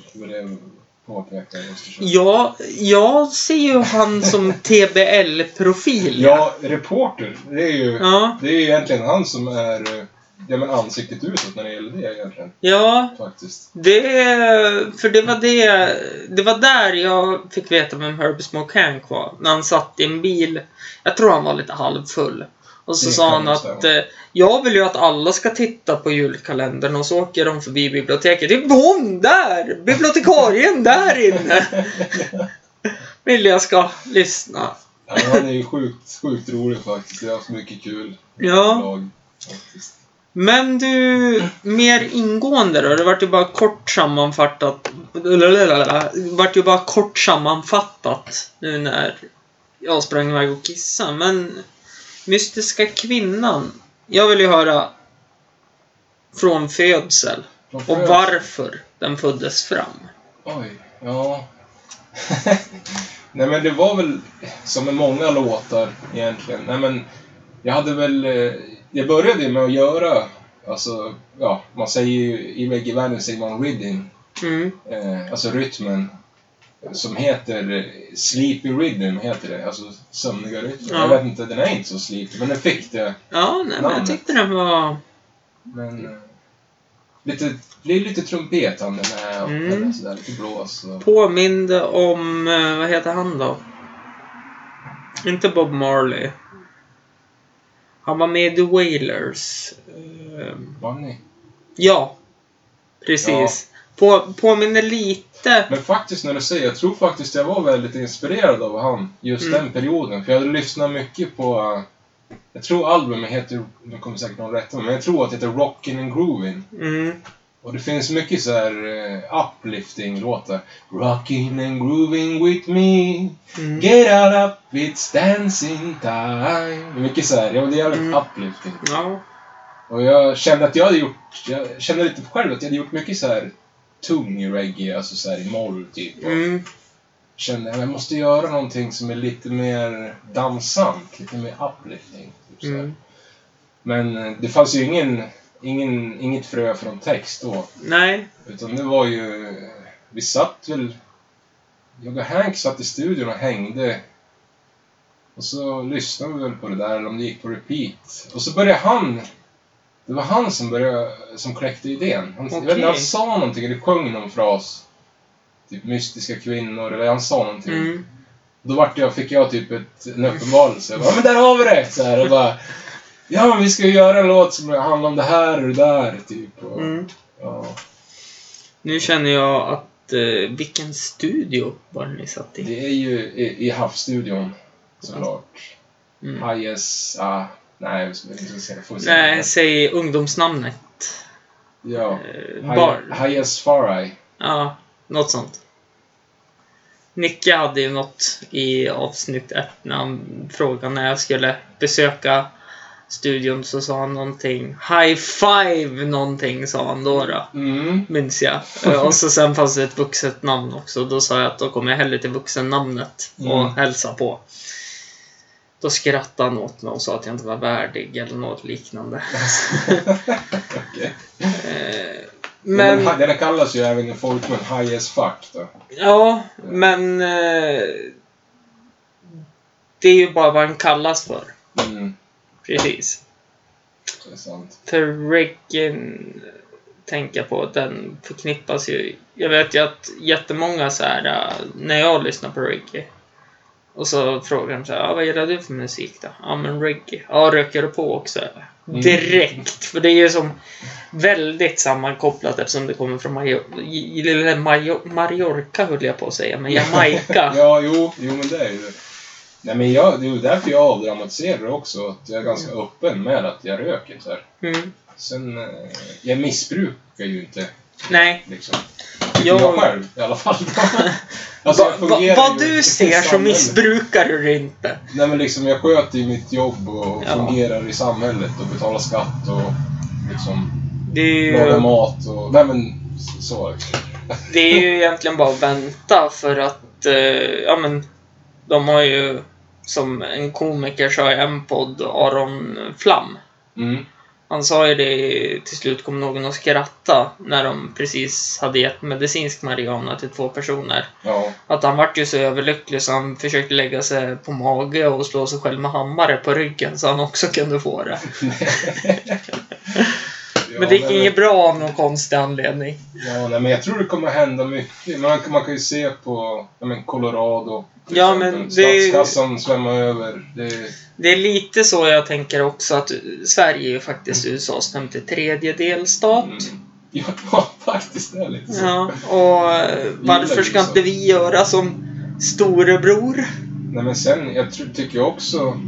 Ja, jag ser ju han som TBL-profil. Ja, reporter. Det är ju Ja, det är ju egentligen han som är eh, ja, men ansiktet utåt när det gäller det egentligen. ja Faktiskt. det, för det var det, det var där jag fick veta vem Herbie Smoke Hank var. När han satt i en bil. Jag tror han var lite halvfull. Och så Det sa kan han att stämma. eh, jag vill ju att alla ska titta på julkalendern och så åker de förbi biblioteket. Det är hon där! Bibliotekarien där inne! Vill jag ska lyssna. Ja, han är ju sjukt, sjukt rolig faktiskt. Jag har haft mycket kul Ja. lag, faktiskt. Men du, mer ingående då? Det vart ju bara kort sammanfattat. Det vart ju bara kort sammanfattat nu när jag sprang iväg och kissade. Men Mystiska Kvinnan. Jag vill ju höra från födsel och varför den föddes fram. Oj. Ja. Nej men det var väl som med många låtar egentligen. Nej men jag hade väl... Jag började med att göra, alltså, ja, man säger ju i reggae-världen säger man rhythm. Mm. Eh, alltså rytmen. Som heter eh, Sleepy Rhythm, heter det. Alltså sömniga rytmen. Ja. Jag vet inte, den är inte så sleepy, men den fick det. Ja, nej, men jag tyckte den var... Men... Eh, lite, det blir lite trumpet han den är och Mm. eller sådär, lite blås och... Påminde om... eh, Vad heter han då? Inte Bob Marley. Han var med i The Wailers. Eh, Bunny. Ja, precis. På, påminner lite. Men faktiskt när du säger, jag tror faktiskt jag var väldigt inspirerad av han just Mm. den perioden. För jag hade lyssnat mycket på, eh, jag tror albumet heter, nu kommer säkert någon rätta mig, men jag tror att det heter Rockin' and Groovin'. Mm. Och det finns mycket så här uh, uplifting-låtar. Rockin' and grooving with me. Mm. Get out up, it's dancing time. Mycket så här, ja men det är jävligt Mm. uplifting. Ja. Och jag kände att jag hade gjort, jag kände lite själv att jag hade gjort mycket så här tung reggae, alltså så här i moll typ. Mm. kände att jag måste göra någonting som är lite mer dansant, lite mer uplifting. Typ så. Mm. Men eh, det fanns ju ingen, ingen, inget frö från text då. Nej. Utan det var ju... Vi satt väl... Jag och Hank satt i studion och hängde. Och så lyssnade vi väl på det där, eller om det gick på repeat. Och så började han... Det var han som började, som kläckte idén. Han, jag vet inte, han sa någonting, eller sjöng någon fras. Typ mystiska kvinnor, eller han sa någonting. Mm. Då vart jag, fick jag typ ett, en uppenbarelse. Jag bara, men där har vi det! Så här, och bara, ja men vi ska ju göra en låt som handlar om det här och det där, typ. Och, Mm. ja. Nu känner jag att... Eh, vilken studio var det ni satt i? Det är ju i, i havsstudion, såklart. Mm. Hayes, ah, nej, vi ska se. Får se. Nej, säg ungdomsnamnet. Ja. Eh, bar. Hayes Farai. Ja, något sånt. Nicke hade ju något i avsnitt ett när han frågade när jag skulle besöka studion så sa han någonting. High five någonting sa han då. då. Mm. Minns jag. Eh, Och så sen fanns det ett vuxet namn också. Då sa jag att då kommer jag hellre till vuxennamnet och Mm. hälsa på. Då skrattade han åt mig och sa att jag inte var värdig eller något liknande. Okej. Eh, Men, Men, den kallas ju även i folkmun High as fuck då. ja, men eh, det är ju bara vad den kallas för. Mm, Precis. det är sant. För reggae tänker jag på, den förknippas ju... Jag vet ju att jättemånga så här äh, när jag lyssnar på reggae och så frågar de så här, ah, vad gillar du för musik då? Ja, men reggae. Ja, röker du på också? Mm. Direkt! För det är ju som väldigt sammankopplat eftersom det kommer från Major Major Mallorca höll jag på att säga, men Jamaica. Ja, jo, jo men det är ju det. Nej men jag, det är ju därför jag avdramatiserar också. Att jag är ganska öppen med att jag röker så här. Mm. Sen, eh, jag missbrukar ju inte Nej. liksom. Jag- jag själv i alla fall. alltså, Va, jag va, vad ju du i ser så samhället. missbrukar du det inte. Nej men liksom jag sköter ju mitt jobb och Ja. fungerar i samhället och betalar skatt och liksom Det är lagar ju, mat och... Nej men s- så. det är ju egentligen bara att vänta för att, eh, ja men, de har ju, som en komiker sa i en podd, Aron Flam. Mm. Han sa ju det, till slut kom någon att skratta när de precis hade gett medicinsk marijuana till två personer. Ja. Att han vart ju så överlycklig så han försökte lägga sig på mage och slå sig själv med hammare på ryggen så han också kunde få det. Men det gick nej, inget bra av någon konstig anledning. Ja, nej, men jag tror det kommer hända mycket. Man, man kan ju se på ja, men Colorado. Ja, men det Statskassan svämmar över. Det, Det är lite så jag tänker också att Sverige är ju faktiskt USAs 53 delstat. mm, ja, ja, faktiskt det är lite så. Ja, och varför ska inte vi göra som storebror? Nej, men sen, jag tror, tycker jag också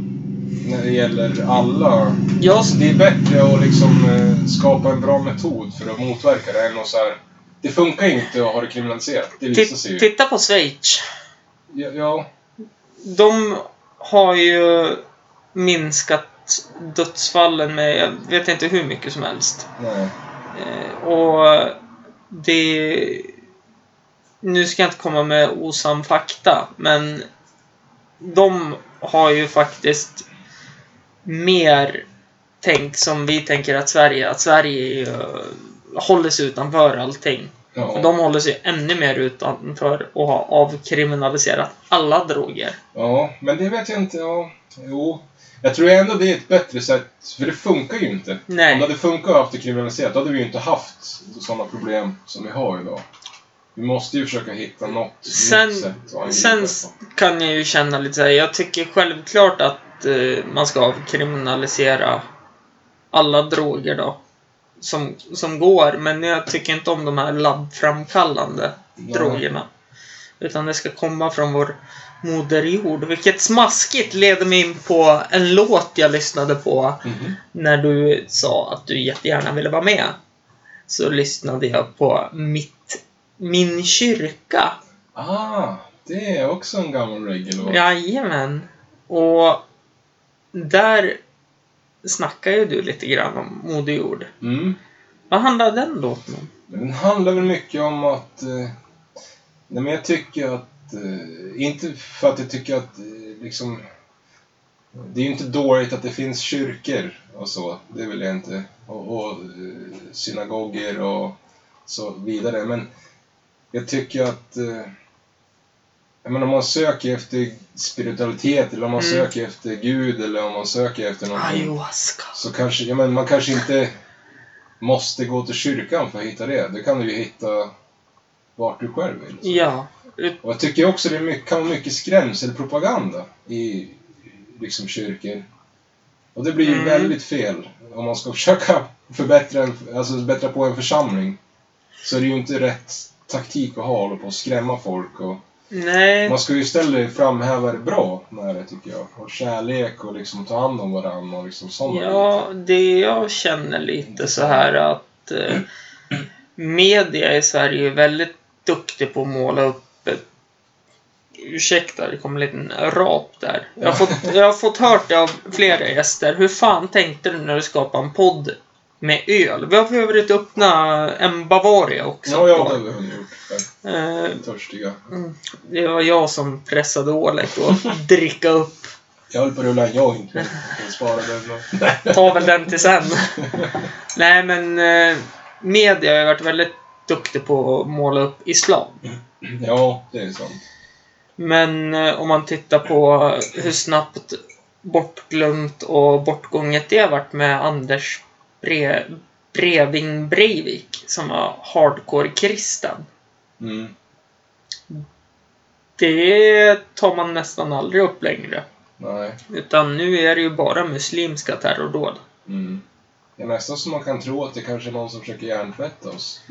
när det gäller alla. Ja, Alltså, det är bättre att liksom eh, skapa en bra metod för att motverka det än att så här, Det funkar inte att ha det kriminaliserat. Det visar sig ju. titta på Schweiz. Ja, ja, De har ju minskat dödsfallen med, jag vet inte hur mycket som helst. nej. Eh, och det... nu ska jag inte komma med osann fakta, men de har ju faktiskt mer tänkt som vi tänker att Sverige, att Sverige ju- håller sig utanför allting. Ja. De håller sig ännu mer utanför och har avkriminaliserat alla droger. Ja, men det vet jag inte. Ja, jo. Jag tror ändå det är ett bättre sätt, för det funkar ju inte. Nej. Om det hade funkat och haft det kriminaliserat, då hade vi ju inte haft sådana problem som vi har idag. Vi måste ju försöka hitta något Sen- nytt sätt att Sen kan jag ju känna lite såhär, jag tycker självklart att eh, man ska avkriminalisera alla droger då. Som, som går, men jag tycker inte om de här labbframkallande Nej. drogerna. Utan det ska komma från vår moder jord. Vilket smaskigt leder mig in på en låt jag lyssnade på Mhm. när du sa att du jättegärna ville vara med. Så lyssnade jag på mitt, Min kyrka. Ah, det är också en gammal reggae-låt. Jajamän. Och där snackar ju du lite grann om Moder Jord. Mm. Vad handlar den låten om? Den handlar väl mycket om att... Eh, nej men jag tycker att... Eh, inte för att jag tycker att eh, liksom... Det är ju inte dåligt att det finns kyrkor och så. Det vill jag inte. Och, och synagoger och så vidare. Men jag tycker att... Eh, jag menar om man söker efter spiritualitet eller om man Mm. söker efter Gud eller om man söker efter någonting. Ayahuasca. Så kanske, ja, men man kanske inte måste gå till kyrkan för att hitta det. Det kan du ju hitta vart du själv vill. Så. Ja. Och jag tycker också det är mycket, kan vara mycket skrämselpropaganda i liksom kyrkor. Och det blir ju Mm. väldigt fel om man ska försöka förbättra, en, alltså bättra på en församling. Så är det ju inte rätt taktik att ha, hålla på och skrämma folk. Och Nej. man ska ju istället framhäva det bra med det tycker jag. Och kärlek och liksom ta hand om varandra och liksom sådana Ja, det jag känner lite så här att eh, media i Sverige är väldigt duktig på att måla upp ett Ursäkta, det kom en liten rap där. Jag har, fått, jag har fått hört det av flera gäster. Hur fan tänkte du när du skapade en podd med öl? Vi har för övrigt öppnat en Bavaria också. Ja, ja, det har vi gjort. Eh, Törstiga. det var jag som pressade Oleg att dricka upp. Jag höll på att rulla en joint, men jag sparade den. Ta väl den till sen. Nej, men eh, media har ju varit väldigt duktig på att måla upp islam. Ja, det är sant. Men eh, om man tittar på hur snabbt bortglömt och bortgånget det har varit med Anders Bre- Breving Breivik som var hardcore kristen. Mm. Det tar man nästan aldrig upp längre. Nej. Utan nu är det ju bara muslimska terrordåd. Mm. Det är nästan så man kan tro att det kanske är någon som försöker hjärntvätta oss.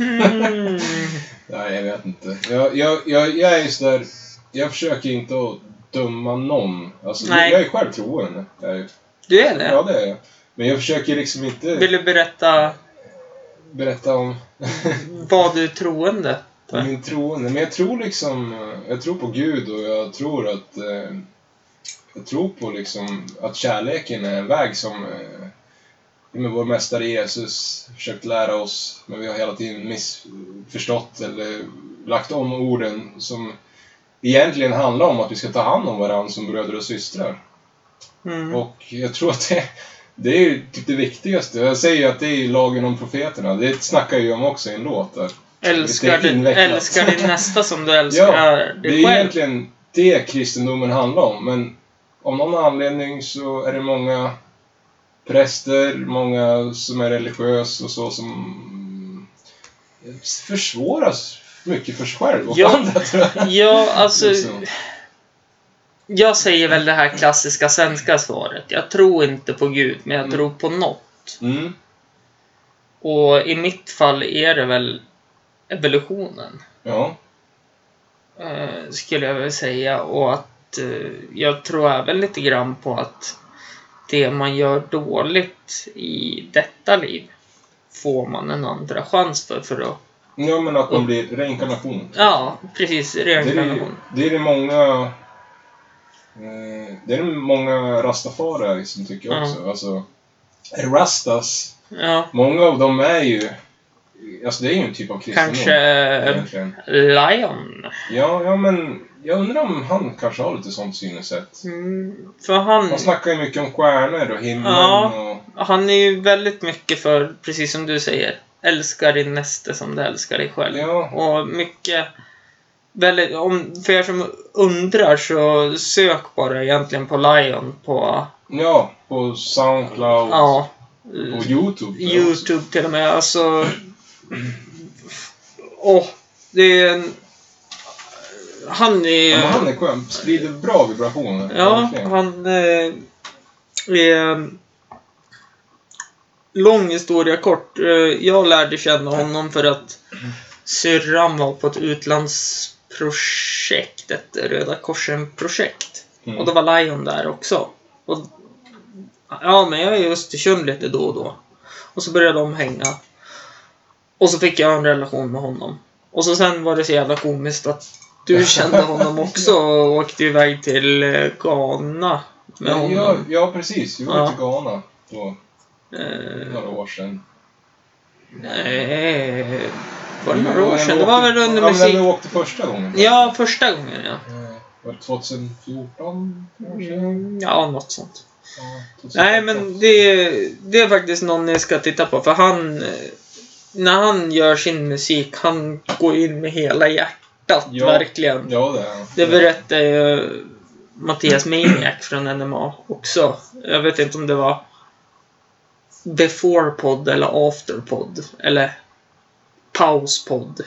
Mm. Nej, jag vet inte. Jag, jag, jag, jag är sådär... Jag försöker inte att döma någon. Alltså, Nej. jag är själv troende. Jag är, Du är det? ja, det är jag. Men jag försöker liksom inte Vill du berätta berätta om vad du är troende? min troende. Men jag tror liksom... Jag tror på Gud och jag tror att... Eh, jag tror på liksom att kärleken är en väg som... Eh, med vår mästare Jesus försökt lära oss, men vi har hela tiden missförstått eller lagt om orden som egentligen handlar om att vi ska ta hand om varandra som bröder och systrar. Mm. Och jag tror att det, det är ju typ det viktigaste. Jag säger ju att det är lagen om profeterna. Det snackar jag ju om också i en låt där. Älskar, din, älskar din nästa som du älskar Ja, dig Det är själv. egentligen det kristendomen handlar om, men av någon anledning så är det många präster, många som är religiösa och så som försvåras mycket för sig själv och Ja. andra tror jag. Ja, alltså... Liksom. Jag säger väl det här klassiska svenska svaret. Jag tror inte på Gud, men jag Mm. tror på något. Mm. Och i mitt fall är det väl evolutionen. Ja. eh, skulle jag väl säga. Och att eh, jag tror även lite grann på att det man gör dåligt i detta liv får man en andra chans för. för att, ja, men att man blir reinkarnation. ja, precis. Det är det, Reinkarnation. det är det många... Eh, det är det många rastafari som tycker Ja. också. Alltså, rastas, Ja, många av dem är ju Alltså det är ju en typ av kristendom. Kanske Egentligen. Lion. Ja, ja, men jag undrar om han kanske har lite sånt synsätt. Mm, för han, Han snackar ju mycket om stjärnor och himlen Ja. och... han är ju väldigt mycket för, precis som du säger, älska din näste som du älskar dig själv. Ja. Och mycket... Väldigt, om, för er som undrar så sök bara egentligen på Lion på, Ja, på Soundcloud. ja, På Youtube. Youtube till och med. Alltså... Åh, det är en... Han är... Ja, han är skön. Sprider bra vibrationer. Ja, verkligen. han eh, är... Lång historia kort. Eh, jag lärde känna honom för att syrran var på ett utlandsprojekt, ett Röda Korsen-projekt. Mm. Och då var Lion där också. Och, ja, men jag är i Östersund lite då och då. Och så började de hänga. Och så fick jag en relation med honom. Och så sen var det så jävla komiskt att du kände honom också och åkte iväg till eh, Ghana med Ja, honom. ja, ja, precis. Vi var Ja. till Ghana för Eh, några år sedan. nej, var det några år sedan? Det var väl under ja, men när musik... vi åkte första gången. Ja, första gången ja. Var det 2014? kanske? Mm, Ja, något sånt. Ja, 2015. Nej, men det, det är faktiskt någon ni ska titta på. För han... När han gör sin musik, han går in med hela hjärtat, Ja. verkligen. Ja, det är. Det berättar ju Mattias Maniac från NMA också. Jag vet inte om det var Before podd eller After podd. Eller Pauspodd.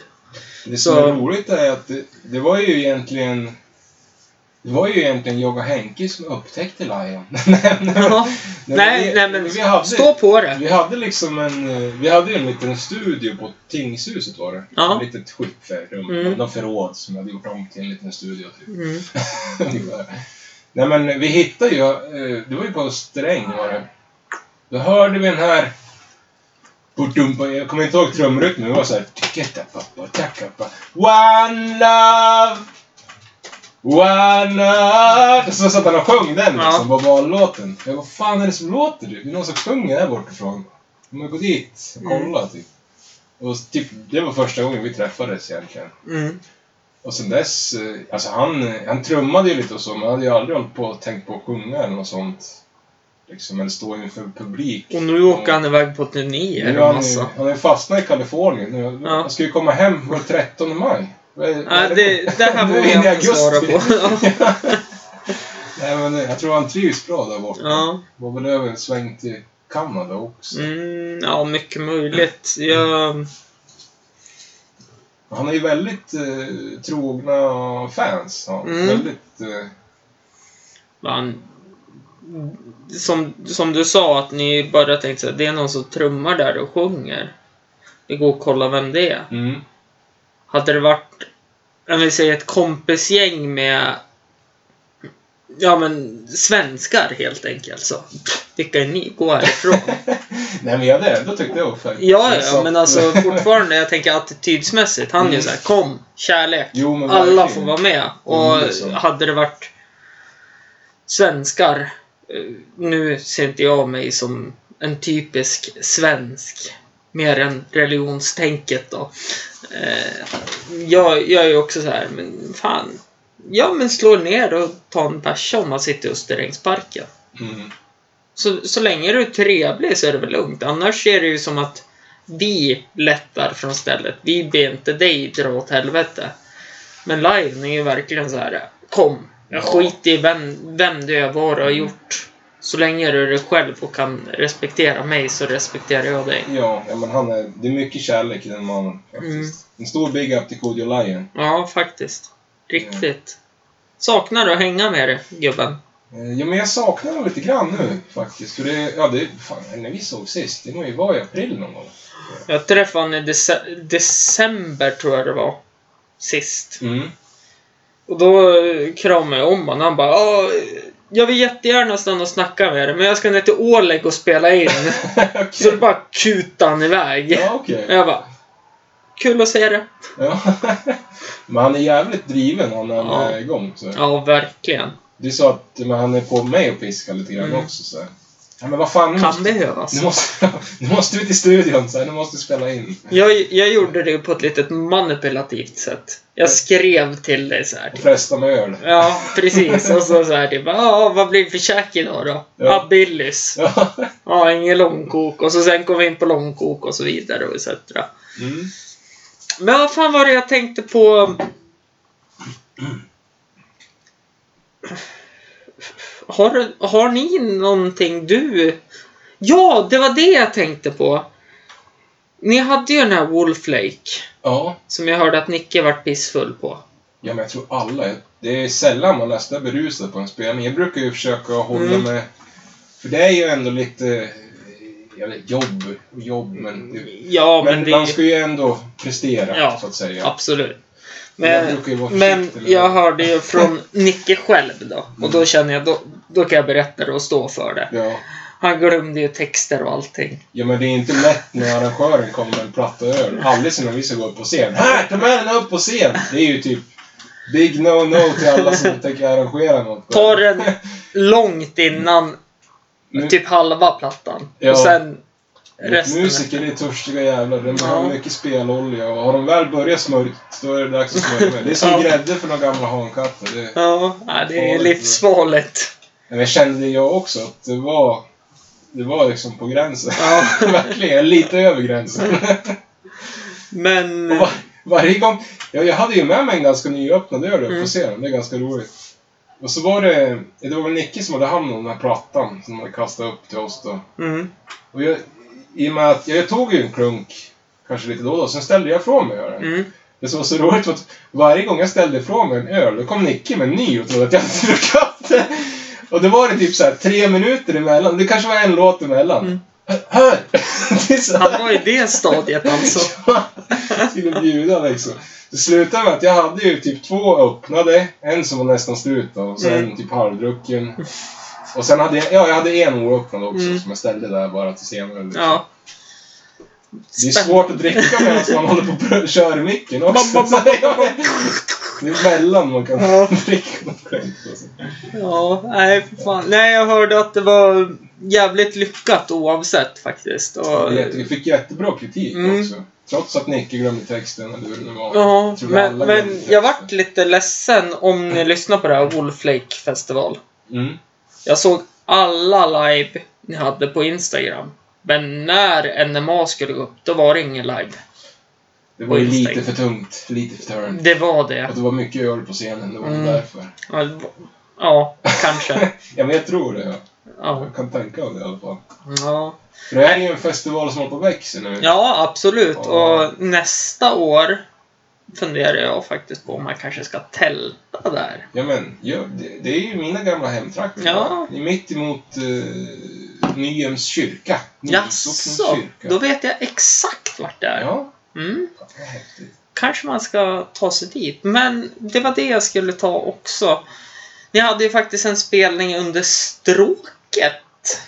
Det som Så- är roligt är att det, det var ju egentligen det var ju egentligen jag och Henke som upptäckte Lion. nej, nej, Ja. men Nej, vi, nej men vi hade, stå på det. Vi hade liksom en, eh, vi hade en liten studio på Tingshuset var det. Ja. Ett litet skifferrum. Mm. Någon förråd som jag hade gjort om till en liten studio typ. Mm. Nej men vi hittade ju, eh, det var ju på Sträng var det. Då hörde vi den här jag kommer inte ihåg trumrytmen, men det var såhär One love One love Så satt han och sjöng den Ja. liksom, Bob Marley-låten. Jag vad fan är det som låter typ? Det är någon som sjunger här bortifrån. Jag går dit och Mm. kollar typ. Och typ, det var första gången vi träffades egentligen. Mm. Och sen dess, eh, alltså han, han trummade ju lite och så, men han hade ju aldrig hållit på och tänkt på att sjunga eller något sånt. Liksom, eller stå inför publik. Och nu åker han iväg på turnéer Nu är och han, massa. han är fastnat i Kalifornien. Nu, Ja. Han ska ju komma hem den 13 maj. Är- vad Ja, är det, det här får är vi inte svara på. Nej, men jag tror han trivs bra där borta. Ja. Var väl över en sväng till Kanada också. Mm, ja, mycket möjligt. Jag, Han har ju väldigt eh, trogna fans. Ja. Mm. Väldigt... Eh, man, som, som du sa, att ni bara tänkte här, det är någon som trummar där och sjunger. Vi går och kollar vem det är. mm. Hade det varit, jag vill säga ett kompisgäng med Ja men svenskar helt enkelt så. Vilka är ni? Gå härifrån. Nej, men jag hade ändå tyckt det fett. Ja, Så ja att- men alltså fortfarande, jag tänker attitydsmässigt. Han är ju Mm. såhär, kom, kärlek. Jo, Alla får vara med. Och Mm, det är så. hade det varit svenskar, nu ser inte jag mig som en typisk svensk, mer än religionstänket då. Eh, jag, jag är ju också så här, men fan. Ja, men slå ner och ta en bärsa om man sitter i Österängsparken. Mm. Så, så länge du är trevlig så är det väl lugnt. Annars är det ju som att vi lättar från stället. Vi ber inte dig dra åt helvete. Men Lion är ju verkligen så här. Kom, Ja. skiter i vem, vem du är, vad du har gjort. Så länge du är dig själv och kan respektera mig så respekterar jag dig. Ja, ja, men han är, det är mycket kärlek i den mannen. Faktiskt. Mm. En stor big up till Kodjo Lion. Ja, faktiskt. Riktigt. Saknar att hänga med dig, gubben. Eh, Ja, men jag saknar honom lite grann nu faktiskt. För det, ja, det, fan, när vi såg sist, det må ju vara i april någon gång. Jag träffade honom i dece- december, tror jag det var. Sist. Mm. Och då eh, kramade jag om honom. Han bara "Ja, Jag vill jättegärna stanna och snacka med dig, men jag ska ner till Oleg och spela in. Okej. Så då bara kutade han iväg. Ja, okej. Och jag bara... Kul att se det. Ja. men han är jävligt driven när han Ja. är igång. Så. Ja, verkligen. Är så att men han är på mig och piskar lite grann Mm. också. Så. Ja, men vad fan, nu Kan måste, behövas. nu, måste, nu måste vi till studion, så här, nu måste vi spela in. Jag, jag gjorde det på ett litet manipulativt sätt. Jag skrev till dig så här. Typ. fresta med öl. Ja, precis. Och så, så här typ, ja, vad blir det för käk idag då? Ja, Ja. ah, Billys. Ja. Ja, ingen långkok. Och så sen kom vi in på långkok och så vidare och etc. Mm. Men vad fan var det jag tänkte på? Har, har ni någonting du... Ja, det var det jag tänkte på. Ni hade ju den här Wolf Lake. ja. Som jag hörde att Nicke vart pissfull på. Ja, men jag tror alla. Det är sällan man nästan är berusad på en spelning. Jag brukar ju försöka hålla Mm. med... För det är ju ändå lite... Jag vet, jobb jobb, men... Ja, men, men det... man ska ju ändå prestera, Ja, så att säga. Absolut. Jag Men, vara men jag hörde ju från Nicke själv då. Och då känner jag, då, då kan jag berätta det och stå för det. Ja. Han glömde ju texter och allting. ja, men det är inte lätt när arrangören kommer med en platta öl. Aldrig så när vi ska gå upp på scen. Här, ta med den upp på scen! Det är ju typ big no-no till alla som tänker arrangera något. Ta den långt innan Nu- typ halva plattan. Ja. Och sen resten. Musiker är törstiga jävlar. De behöver Ja. mycket spelolja och har de väl börjat smörja, då är det dags att smörja med. Det är som Ja. grädde för några gamla hankatter. Det... Ja, nej, det är Farligt. livsfarligt. Men jag kände det jag också, att det var... Det var liksom på gränsen. Ja. Verkligen, lite över gränsen. Men... och var, varje gång... Ja, jag hade ju med mig en ganska nyöppnad öl Mm. på scenen. Det är ganska roligt. Och så var det... Det var väl Nicke som hade hand om den här plattan som de hade kastat upp till oss då. Mm. Och jag, I och med att jag tog ju en klunk, kanske lite då och då, sen ställde jag ifrån mig ölen. Mm. Det som var så roligt var att varje gång jag ställde ifrån mig en öl, då kom Nicke med en ny och trodde att jag hade druckit det. Och då var det typ så här tre minuter emellan. Det kanske var en låt emellan. Mm. Hör! Han var i det stadiet alltså. Skulle bjuda liksom. Det slutade med att jag hade ju typ två öppnade. En som var nästan slut då, och sen Mm. typ halvdrucken. Och sen hade jag, ja, jag hade en oöppnad också Mm. som jag ställde där bara till senare. Liksom. Ja. Det är svårt att dricka medan man håller på och kör micken också. Så det är mellan man kan Ja. dricka något skämt. och så. Ja, nej för fan. Nej, jag hörde att det var jävligt lyckat oavsett faktiskt. Och, Vi fick jättebra kritik Mm. också. Trots att Nicke glömde texten eller hur det var. Ja, Jag men, men jag vart lite ledsen om ni lyssnar på det här Wolf Lake festival. Mm. Jag såg alla live ni hade på Instagram. Men när NMA skulle upp, då var det ingen live. Det var ju lite för tungt. Lite för turn. Det var det. Och det var mycket öl på scenen. Det var Mm. därför. Ja, det var- Ja, kanske. Ja, men jag tror det. Ja. Jag kan tänka mig det i alla fall. Ja, För det här är ju en festival som håller på att växa nu. ja absolut. Ja. Och nästa år funderar jag faktiskt på om man kanske ska tälta där. Ja, men ja, det, det är ju mina gamla hemtrakter. Ja. Det är mitt emot uh, Nyhems kyrka. Jaså, kyrka. då vet jag exakt vart det är. Ja, Mm. det är. Kanske man ska ta sig dit. Men det var det jag skulle ta också. Ni hade ju faktiskt en spelning under stråket.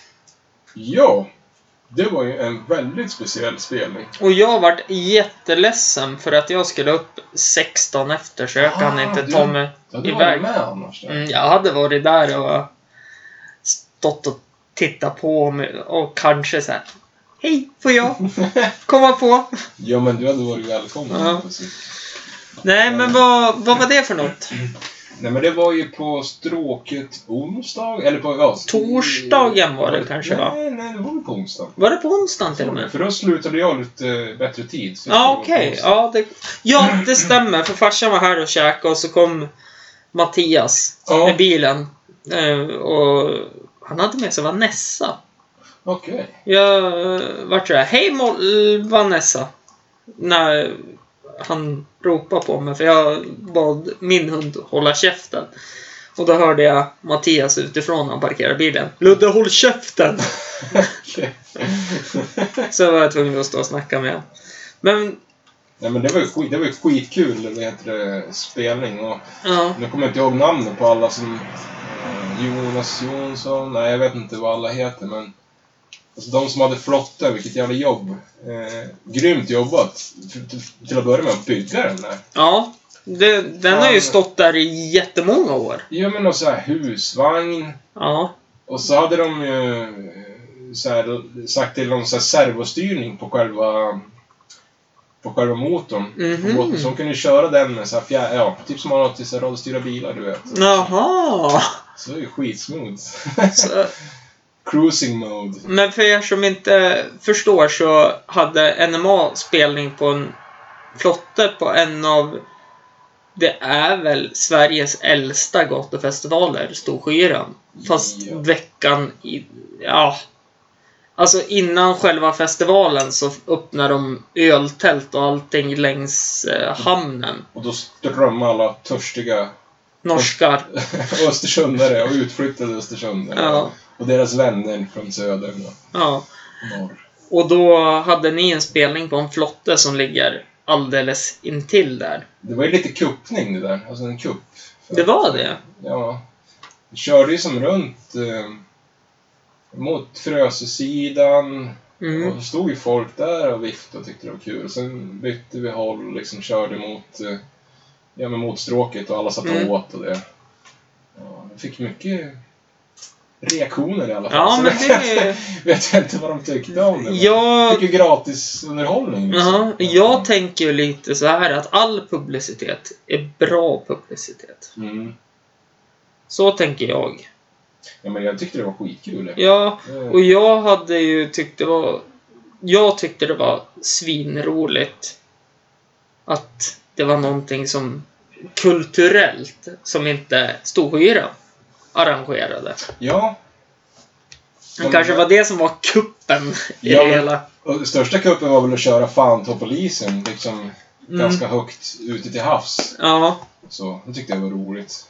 Ja, det var ju en väldigt speciell spelning. Och jag vart jätteledsen för att jag skulle upp 16 efter så jag kan Ah, inte du- ta mig Du hade iväg. varit med annars. Mm, jag hade varit där och stått och tittat på mig och kanske så här. Hej, får jag komma på? Ja, men du hade varit välkommen. Ja. Nej, men vad, vad var det för något? Nej, men det var ju på stråket onsdag, eller på... Ja, Torsdagen var det kanske, va? Nej, nej, det var väl på onsdag. Var det på onsdagen till och med? För då slutade jag lite bättre tid. Ja, okej. onsdag. Ja, det, ja, det stämmer. För farsan var här och käkade och så kom Mattias Ja. med bilen. Eh, och han hade med sig Vanessa. Okej. Jag eh, vart sådär, hej Mo- Vanessa. När han ropade på mig, för jag bad min hund hålla käften. Och då hörde jag Mattias utifrån när han parkerade bilen. Ludde, håll käften! Så var jag tvungen att stå och snacka med honom. Men, Nej, men det var ju, skit, det var ju skitkul vad heter det, spelning. Och ja. nu kommer jag inte ihåg namnet på alla som... Jonas Jonsson, nej jag vet inte vad alla heter men... Alltså de som hade flotten, vilket jävla jobb. Eh, grymt jobbat till, att börja med att bygga den där. Ja. Det, den har ju stått där i jättemånga år. Ja men och så här husvagn. Ja. Och så hade de ju... så här, sagt till någon så här servostyrning på själva på själva motorn. Mhm. På båten. Så de kunde köra den med så här fjär, ja, typ som man har till radiostyrda bilar, du vet. Jaha! Så det är ju skitsmooth. Så, Cruising mode. men för er som inte förstår så hade NMA spelning på en flotte på en av det är väl Sveriges äldsta gatufestivaler, Storskyran. Fast Ja. veckan i... Ja. Alltså innan själva festivalen så öppnar de öltält och allting längs eh, hamnen. Och då strömmar alla törstiga Norskar. östersundare och utflyttade östersundare. Ja. Och deras vänner från söder och Ja. norr. Och då hade ni en spelning på en flotte som ligger alldeles intill där. Det var ju lite kuppning det där. Alltså en kupp. Det var det? Ja. Vi körde ju som runt eh, mot Frösesidan. Mm. Och så stod ju folk där och viftade och tyckte det var kul. Sen bytte vi håll och liksom körde mot, eh, ja, men mot stråket och alla satt Mm. åt och det. Ja, jag fick mycket reaktioner i alla fall. Ja, Så men vet, det- inte, vet jag inte vad de tyckte om det. Jag, ju gratis underhållning. liksom. ja, jag tänker ju lite så här att all publicitet är bra publicitet. Mm. Så tänker jag. Ja, men jag tyckte det var skitkul. Ja, Eh, och jag hade ju tyckt det var... Jag tyckte det var svinroligt att det var någonting som kulturellt som inte Storskyra arrangerade. Ja. Det Men- kanske var det som var kuppen i Ja, det hela. Och största kuppen var väl att köra fan polisen liksom Mm. ganska högt ute till havs. Ja. Så det tyckte jag var roligt.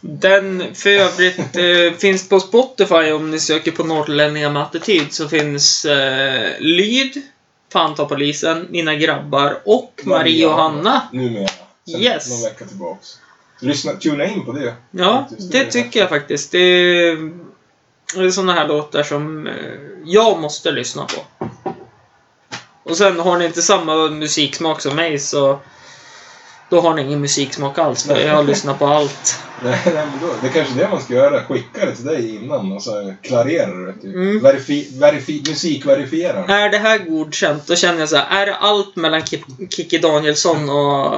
Den för övrigt eh, finns på Spotify om ni söker på Norrlänningar med attityd så finns eh, Lyd, Fan ta polisen, Mina grabbar och Marie och Hanna. Numera. Sen Yes. någon vecka tillbaks. Lyssna, tuna in på det. Ja, Faktiskt, det tycker jag faktiskt. Det är, det är såna här låtar som eh, jag måste lyssna på. Och sen har ni inte samma musiksmak som mig så då har ni ingen musiksmak alls för jag har lyssnat på allt. Nej, nej, men då, det är kanske det man ska göra. Skicka det till dig innan och så klarera det. Typ. Mm. Verifi, verifi, musikverifiera. Är det här godkänt, då känner jag så här, är det allt mellan Ki- Kikki Danielsson och...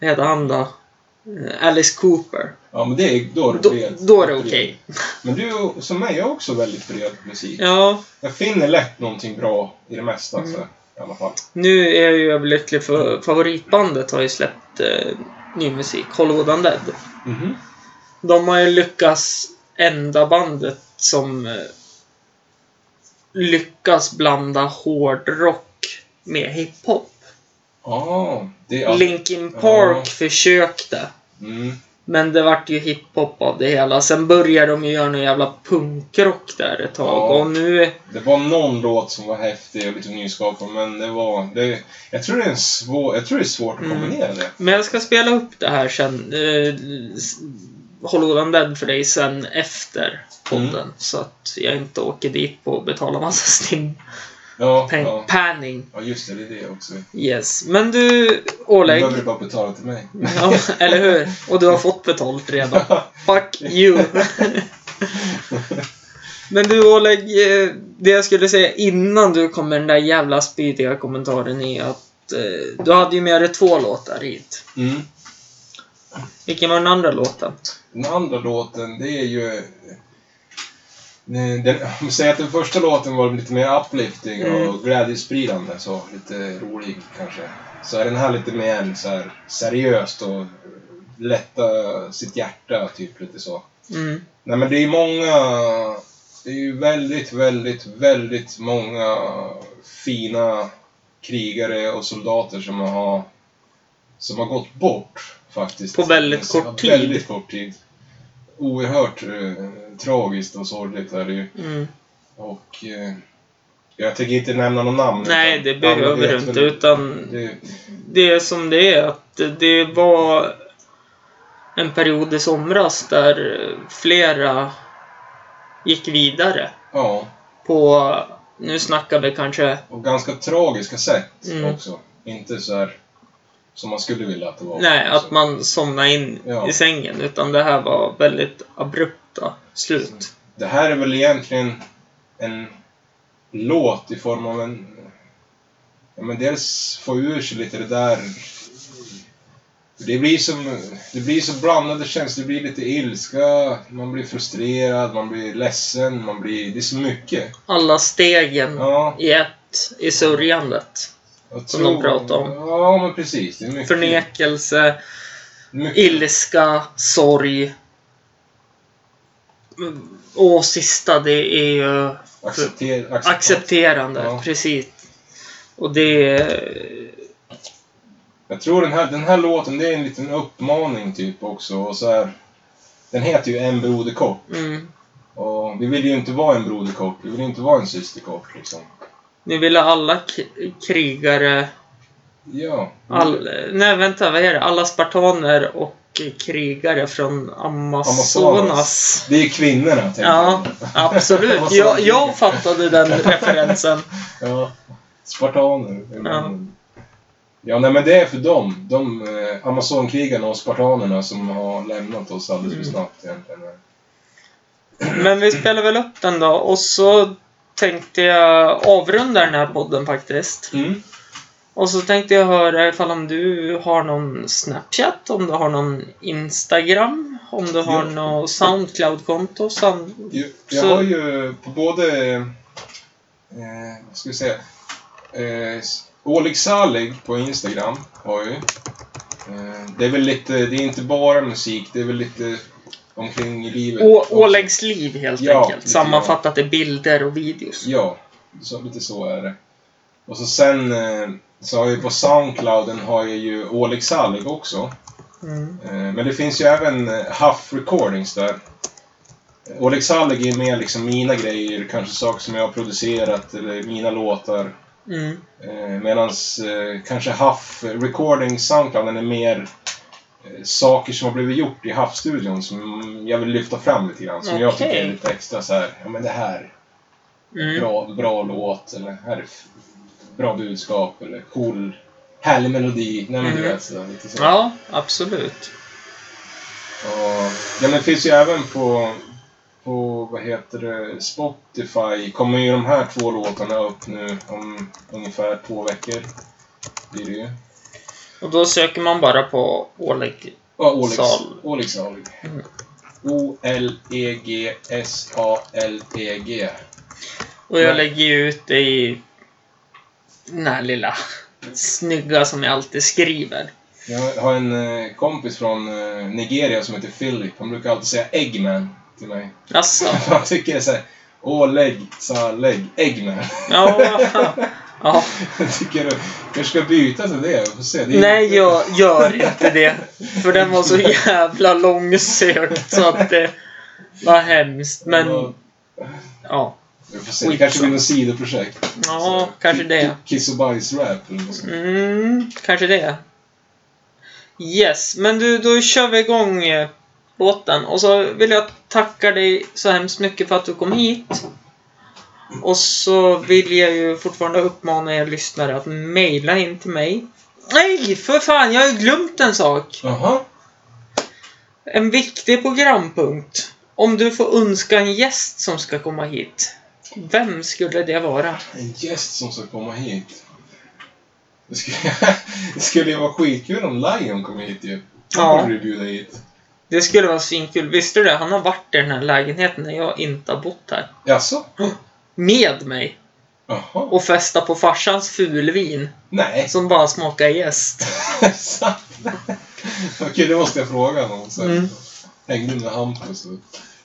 Vad heter han då? Eh, Alice Cooper. Ja, men det är, då är det Då, bred. då är det okej. Men du, som mig, är också väldigt bred musik. Ja, Jag finner lätt någonting bra i det mesta. Mm. Så, I alla fall. nu är jag ju överlycklig för favoritbandet har ju släppt eh, ny musik, Hollywood Undead. Mhm. De har ju lyckats enda bandet som eh, lyckas blanda hårdrock med hiphop. Ja. Linkin Park Ja. försökte. Mm. Men det vart ju hiphop av det hela. Sen började de ju göra någon jävla punkrock där ett tag. Ja. Och nu... Det var någon låt som var häftig och lite nyskapad, men det var... Det, jag, tror det är en svår, jag tror det är svårt att Mm. kombinera det. Men jag ska spela upp det här sen. Eh, Hollywood Undead för dig sen efter podden. Mm. Så att jag inte åker dit på och betalar massa stim Ja, pen- ja. panning. ja, just det. Det är det också. Yes. Men du, Du Oleg. behöver du bara betala till mig. Ja, eller hur? Och du har fått betalt redan. Fuck you. Men du Oleg, eh, det jag skulle säga innan du kom med den där jävla spydiga kommentaren är att eh, du hade ju med dig två låtar hit. Mm. Vilken var den andra låten? Den andra låten, det är ju... Nej, Den, säger att den första låten var lite mer uplifting Mm. och glädjespridande, så lite rolig kanske. Så är den här lite mer så här, seriöst och lätta sitt hjärta, typ lite så. Mm. Nej men det är många... Det är ju väldigt, väldigt, väldigt många fina krigare och soldater som har, som har gått bort faktiskt. På väldigt kort tid. Väldigt kort tid. Oerhört eh, tragiskt och sorgligt är det ju. Mm. Och eh, jag tänker inte nämna någon namn. Nej, det behöver du inte. Utan Det, det är som det är. Att det var en period i somras där flera gick vidare ja, på, nu snackar vi kanske, och ganska tragiska sätt Mm. också. Inte så här som man skulle vilja att det var. nej, att man somnar in Ja. i sängen. Utan det här var väldigt abrupta slut. Det här är väl egentligen en låt i form av en... Ja, men dels få ur sig lite det där... Det blir som... Det blir så blandade känslor. Det blir lite ilska, man blir frustrerad, man blir ledsen, man blir... Det är så mycket. Alla stegen Ja, i ett i sörjandet. Jag Som de pratar om. Ja, men precis. Det är mycket... Förnekelse, mycket. ilska, sorg. Och sista, det är ju Accepter, accept- accepterande. Ja. Precis. Och det är... Jag tror den här, den här låten, det är en liten uppmaning typ också. Och så här, den heter ju En broderkock. Mm, Och vi vill ju inte vara en broderkock, vi vill inte vara en systerkock liksom. Nu vill alla krigare... Ja. All, nej, vänta, vad är det? Alla spartaner och krigare från Amazonas. Amazonas. Det är kvinnorna, tänker Ja, jag. absolut. Jag, jag fattade den referensen. Ja. Spartaner. Ja. Ja, nej men det är för dem. De eh, Amazonkrigarna och spartanerna som har lämnat oss alldeles för Mm. snabbt egentligen. Men vi spelar väl upp den då och så tänkte jag avrunda den här podden faktiskt. Mm. Och så tänkte jag höra ifall om du har någon Snapchat, om du har någon Instagram, om du har Ja. något Soundcloud-konto. Sound... Jag, jag har ju på både, eh, vad ska vi säga, eh, Oleg Salig på Instagram har jag ju. Eh, det är väl lite, det är inte bara musik, det är väl lite omkring i livet. Å-. Åläggs liv helt Ja, enkelt. Sammanfattat i bilder och videos. Ja, så, lite så är det. Och så sen eh, så har jag ju på Soundclouden har jag ju Oleg Salig också. Mm. Eh, Men det finns ju även eh, Huff Recordings där. Oleg Salig är mer liksom mina grejer, kanske saker som jag har producerat eller mina låtar. Mm. Medan kanske Huff Recording Soundclouden är mer saker som har blivit gjort i Huff-studion som jag vill lyfta fram lite grann. Som jag tycker är lite extra så här, ja men det här, Mm. bra, bra låt eller här bra budskap eller cool, härlig melodi. Nej men du Mhm. vet, så, lite så. Ja, absolut. Och, ja, men det finns ju även på, på vad heter det, Spotify kommer ju de här två låtarna upp nu om ungefär två veckor. Blir det ju. Och då söker man bara på Oleg. Ja, Oleg Sal. Oleg Salig. Mm. E O-L-E-G-S-A-L-E-G. Och jag lägger ju ut det i den här lilla snygga som jag alltid skriver. Jag har en eh, kompis från eh, Nigeria som heter Philip. Han brukar alltid säga Eggman till mig. Jaså? Han tycker det är såhär, Oleg Salig, Eggman. Ja, ja. Jag tycker du kanske ska byta till det. Får se. Det är- Nej, jag gör inte det. För den var så jävla långsökt så att det var hemskt. Men, ja. Vi får se. Det kanske blir något sidoprojekt. Ja, Så, kanske det. ki- Kiss och bajs-rap eller något sånt. Mm, kanske det. Yes, men du, då kör vi igång eh, låten. Och så vill jag tacka dig så hemskt mycket för att du kom hit. Och så vill jag ju fortfarande uppmana er lyssnare att mejla in till mig. Nej, för fan, jag har ju glömt en sak. Jaha. En viktig programpunkt. Om du får önska en gäst som ska komma hit. Vem skulle det vara? En gäst som ska komma hit. Det skulle, det skulle ju vara skitkul om Lion kom hit ju. Ja. Han borde du bjuda hit. Det skulle vara svinkul. Visste du det? Han har varit i den här lägenheten när jag inte har bott här. Jaså? Med mig. Jaha. Och festa på farsans fulvin. Nej. Som bara smakar. Sant. Okej, det måste jag fråga honom sen. Mm. Hängde med Hampus och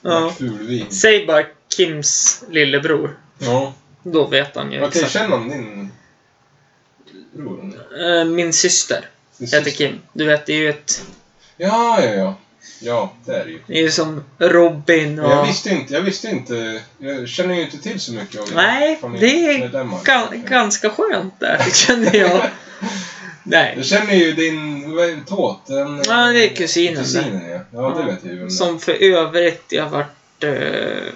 Ja. fulvin. Säg bara Kims lillebror. Ja. Då vet han ju Okej, exakt. känner han din bror? Eh, Min syster heter syster? Kim. Du vet, det är ju ett... Ja, ja, ja. Ja, det är det ju. Det är ju som Robin Men jag och... visste inte, jag visste inte, jag känner ju inte till så mycket av Nej, det är ga- ganska skönt där, känner jag. Nej. Jag känner ju din, vad är det, tåt? Den, Ja, det är kusinen. Kusinen, ja. Ja, det vet jag ju. Som för övrigt, jag varit... Eh,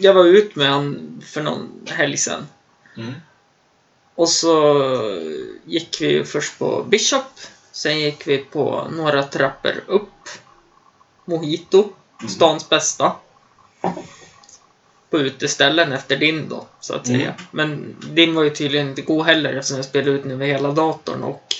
jag var ut med han för någon helg sedan. Mm. Och så gick vi först på Bishop. Sen gick vi på några trappor upp. Mojito, Mm. stans bästa. på uteställen efter din då, så att säga. Mm. Men din var ju tydligen inte god heller eftersom jag spelade ut den över hela datorn och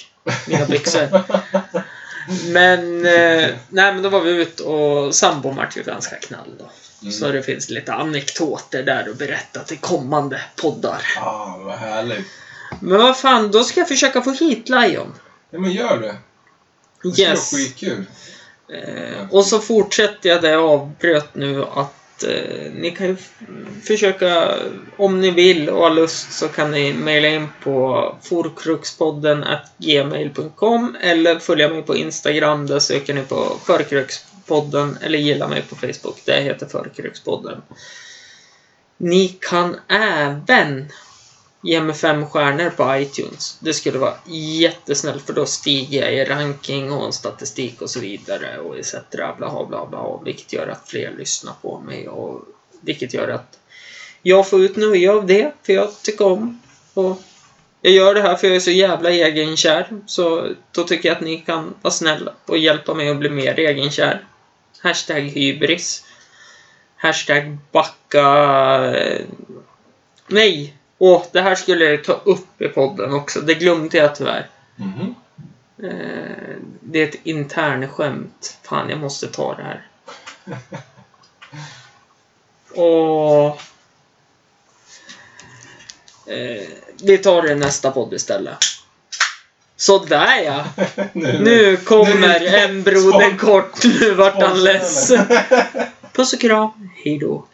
mina byxor. men, eh, nej men då var vi ut och sambon vart ju ganska knall då. Mm. Så det finns lite anekdoter där att berätta till kommande poddar. Ah, vad härligt. Men vad fan, då ska jag försöka få hit Lion. Ja, men gör det. Det ska Yes. vara skitkul. Eh, och så fortsätter jag där jag avbröt nu att eh, ni kan ju försöka, om ni vill och har lust, så kan ni mejla in på forkruxpodden gmail.com eller följa mig på Instagram. Där söker ni på Förkrökspodden eller gilla mig på Facebook. Det heter Förkrökspodden. Ni kan även ge mig fem stjärnor på iTunes. Det skulle vara jättesnällt för då stiger jag i ranking och statistik och så vidare och etc. Bla, bla, bla, bla, vilket gör att fler lyssnar på mig och vilket gör att jag får ut nöje av det, för jag tycker om och jag gör det här för jag är så jävla egenkär. Så då tycker jag att ni kan vara snälla och hjälpa mig att bli mer egenkär. Hashtag hybris. Hashtag backa... Nej! Åh, det här skulle jag ta upp i podden också. Det glömde jag tyvärr. Mhm. Eh, det är ett internskämt. Fan, jag måste ta det här. Och... Eh, vi tar det i nästa podd istället. Sådär ja! nu, Nu kommer Nu en broder kort. Nu vart han ledsen. Puss och kram. Hejdå.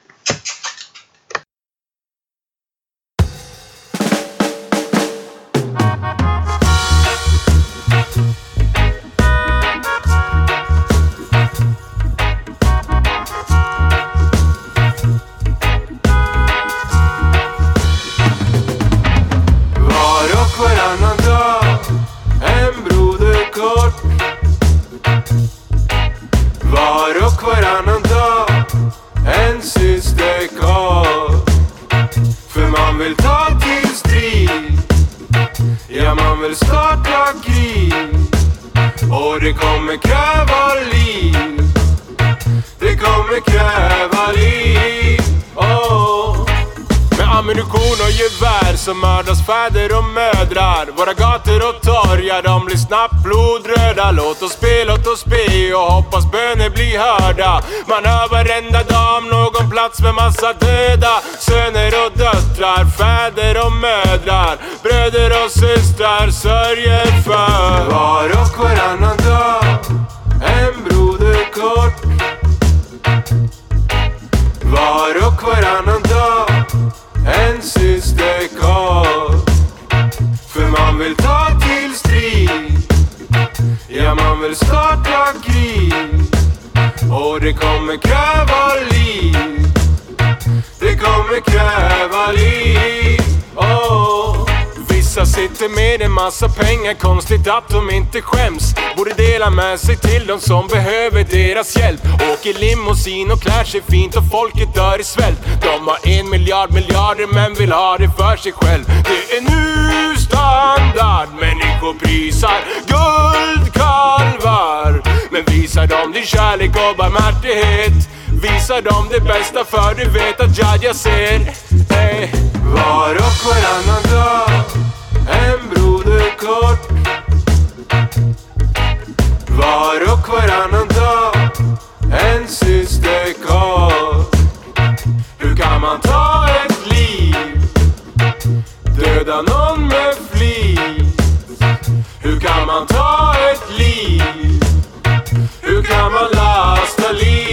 Ja, man vill starta krig Och det kommer kräva liv. Det kommer kräva liv. Oh. Vissa sitter med en massa pengar, konstigt att de inte skäms. Borde dela med sig till de som behöver deras hjälp. Åker limousin och klär sig fint och folket dör i svält. De har en miljard miljarder men vill ha det för sig själv. Det är nu standard, människor prisar guldkalvar Men visar dem din kärlek och barmhärtighet? Visar dem det bästa för du vet att Jadja ser. Hey. Var och varannan dag en broder kort. Var och varannan dag. En syster kort. Hur kan man ta ett liv? Döda någon med flit. Hur kan man ta ett liv? Hur kan man lasta liv?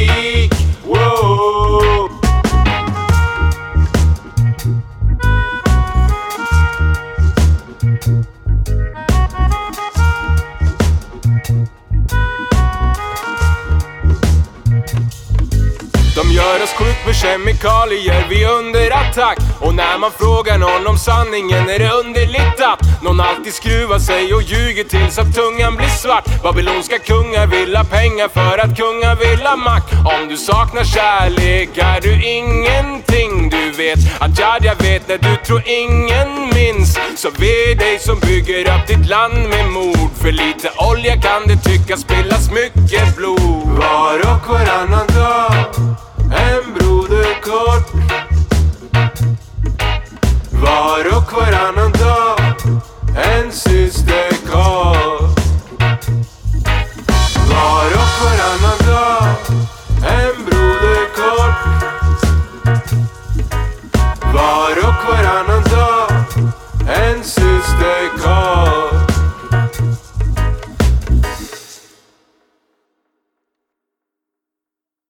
Med kemikalier, vi är under attack Och när man frågar någon om sanningen är det underligt att Någon alltid skruvar sig och ljuger tills att tungan blir svart. Babylonska kungar vill ha pengar för att kungar vill ha makt. Om du saknar kärlek är du ingenting. Du vet att jag vet när du tror ingen minns. Så ve dig som bygger upp ditt land med mord För lite olja kan det tyckas spillas mycket blod. Var och varannan dag en broder kort. Var och varannan dag. En syster kort.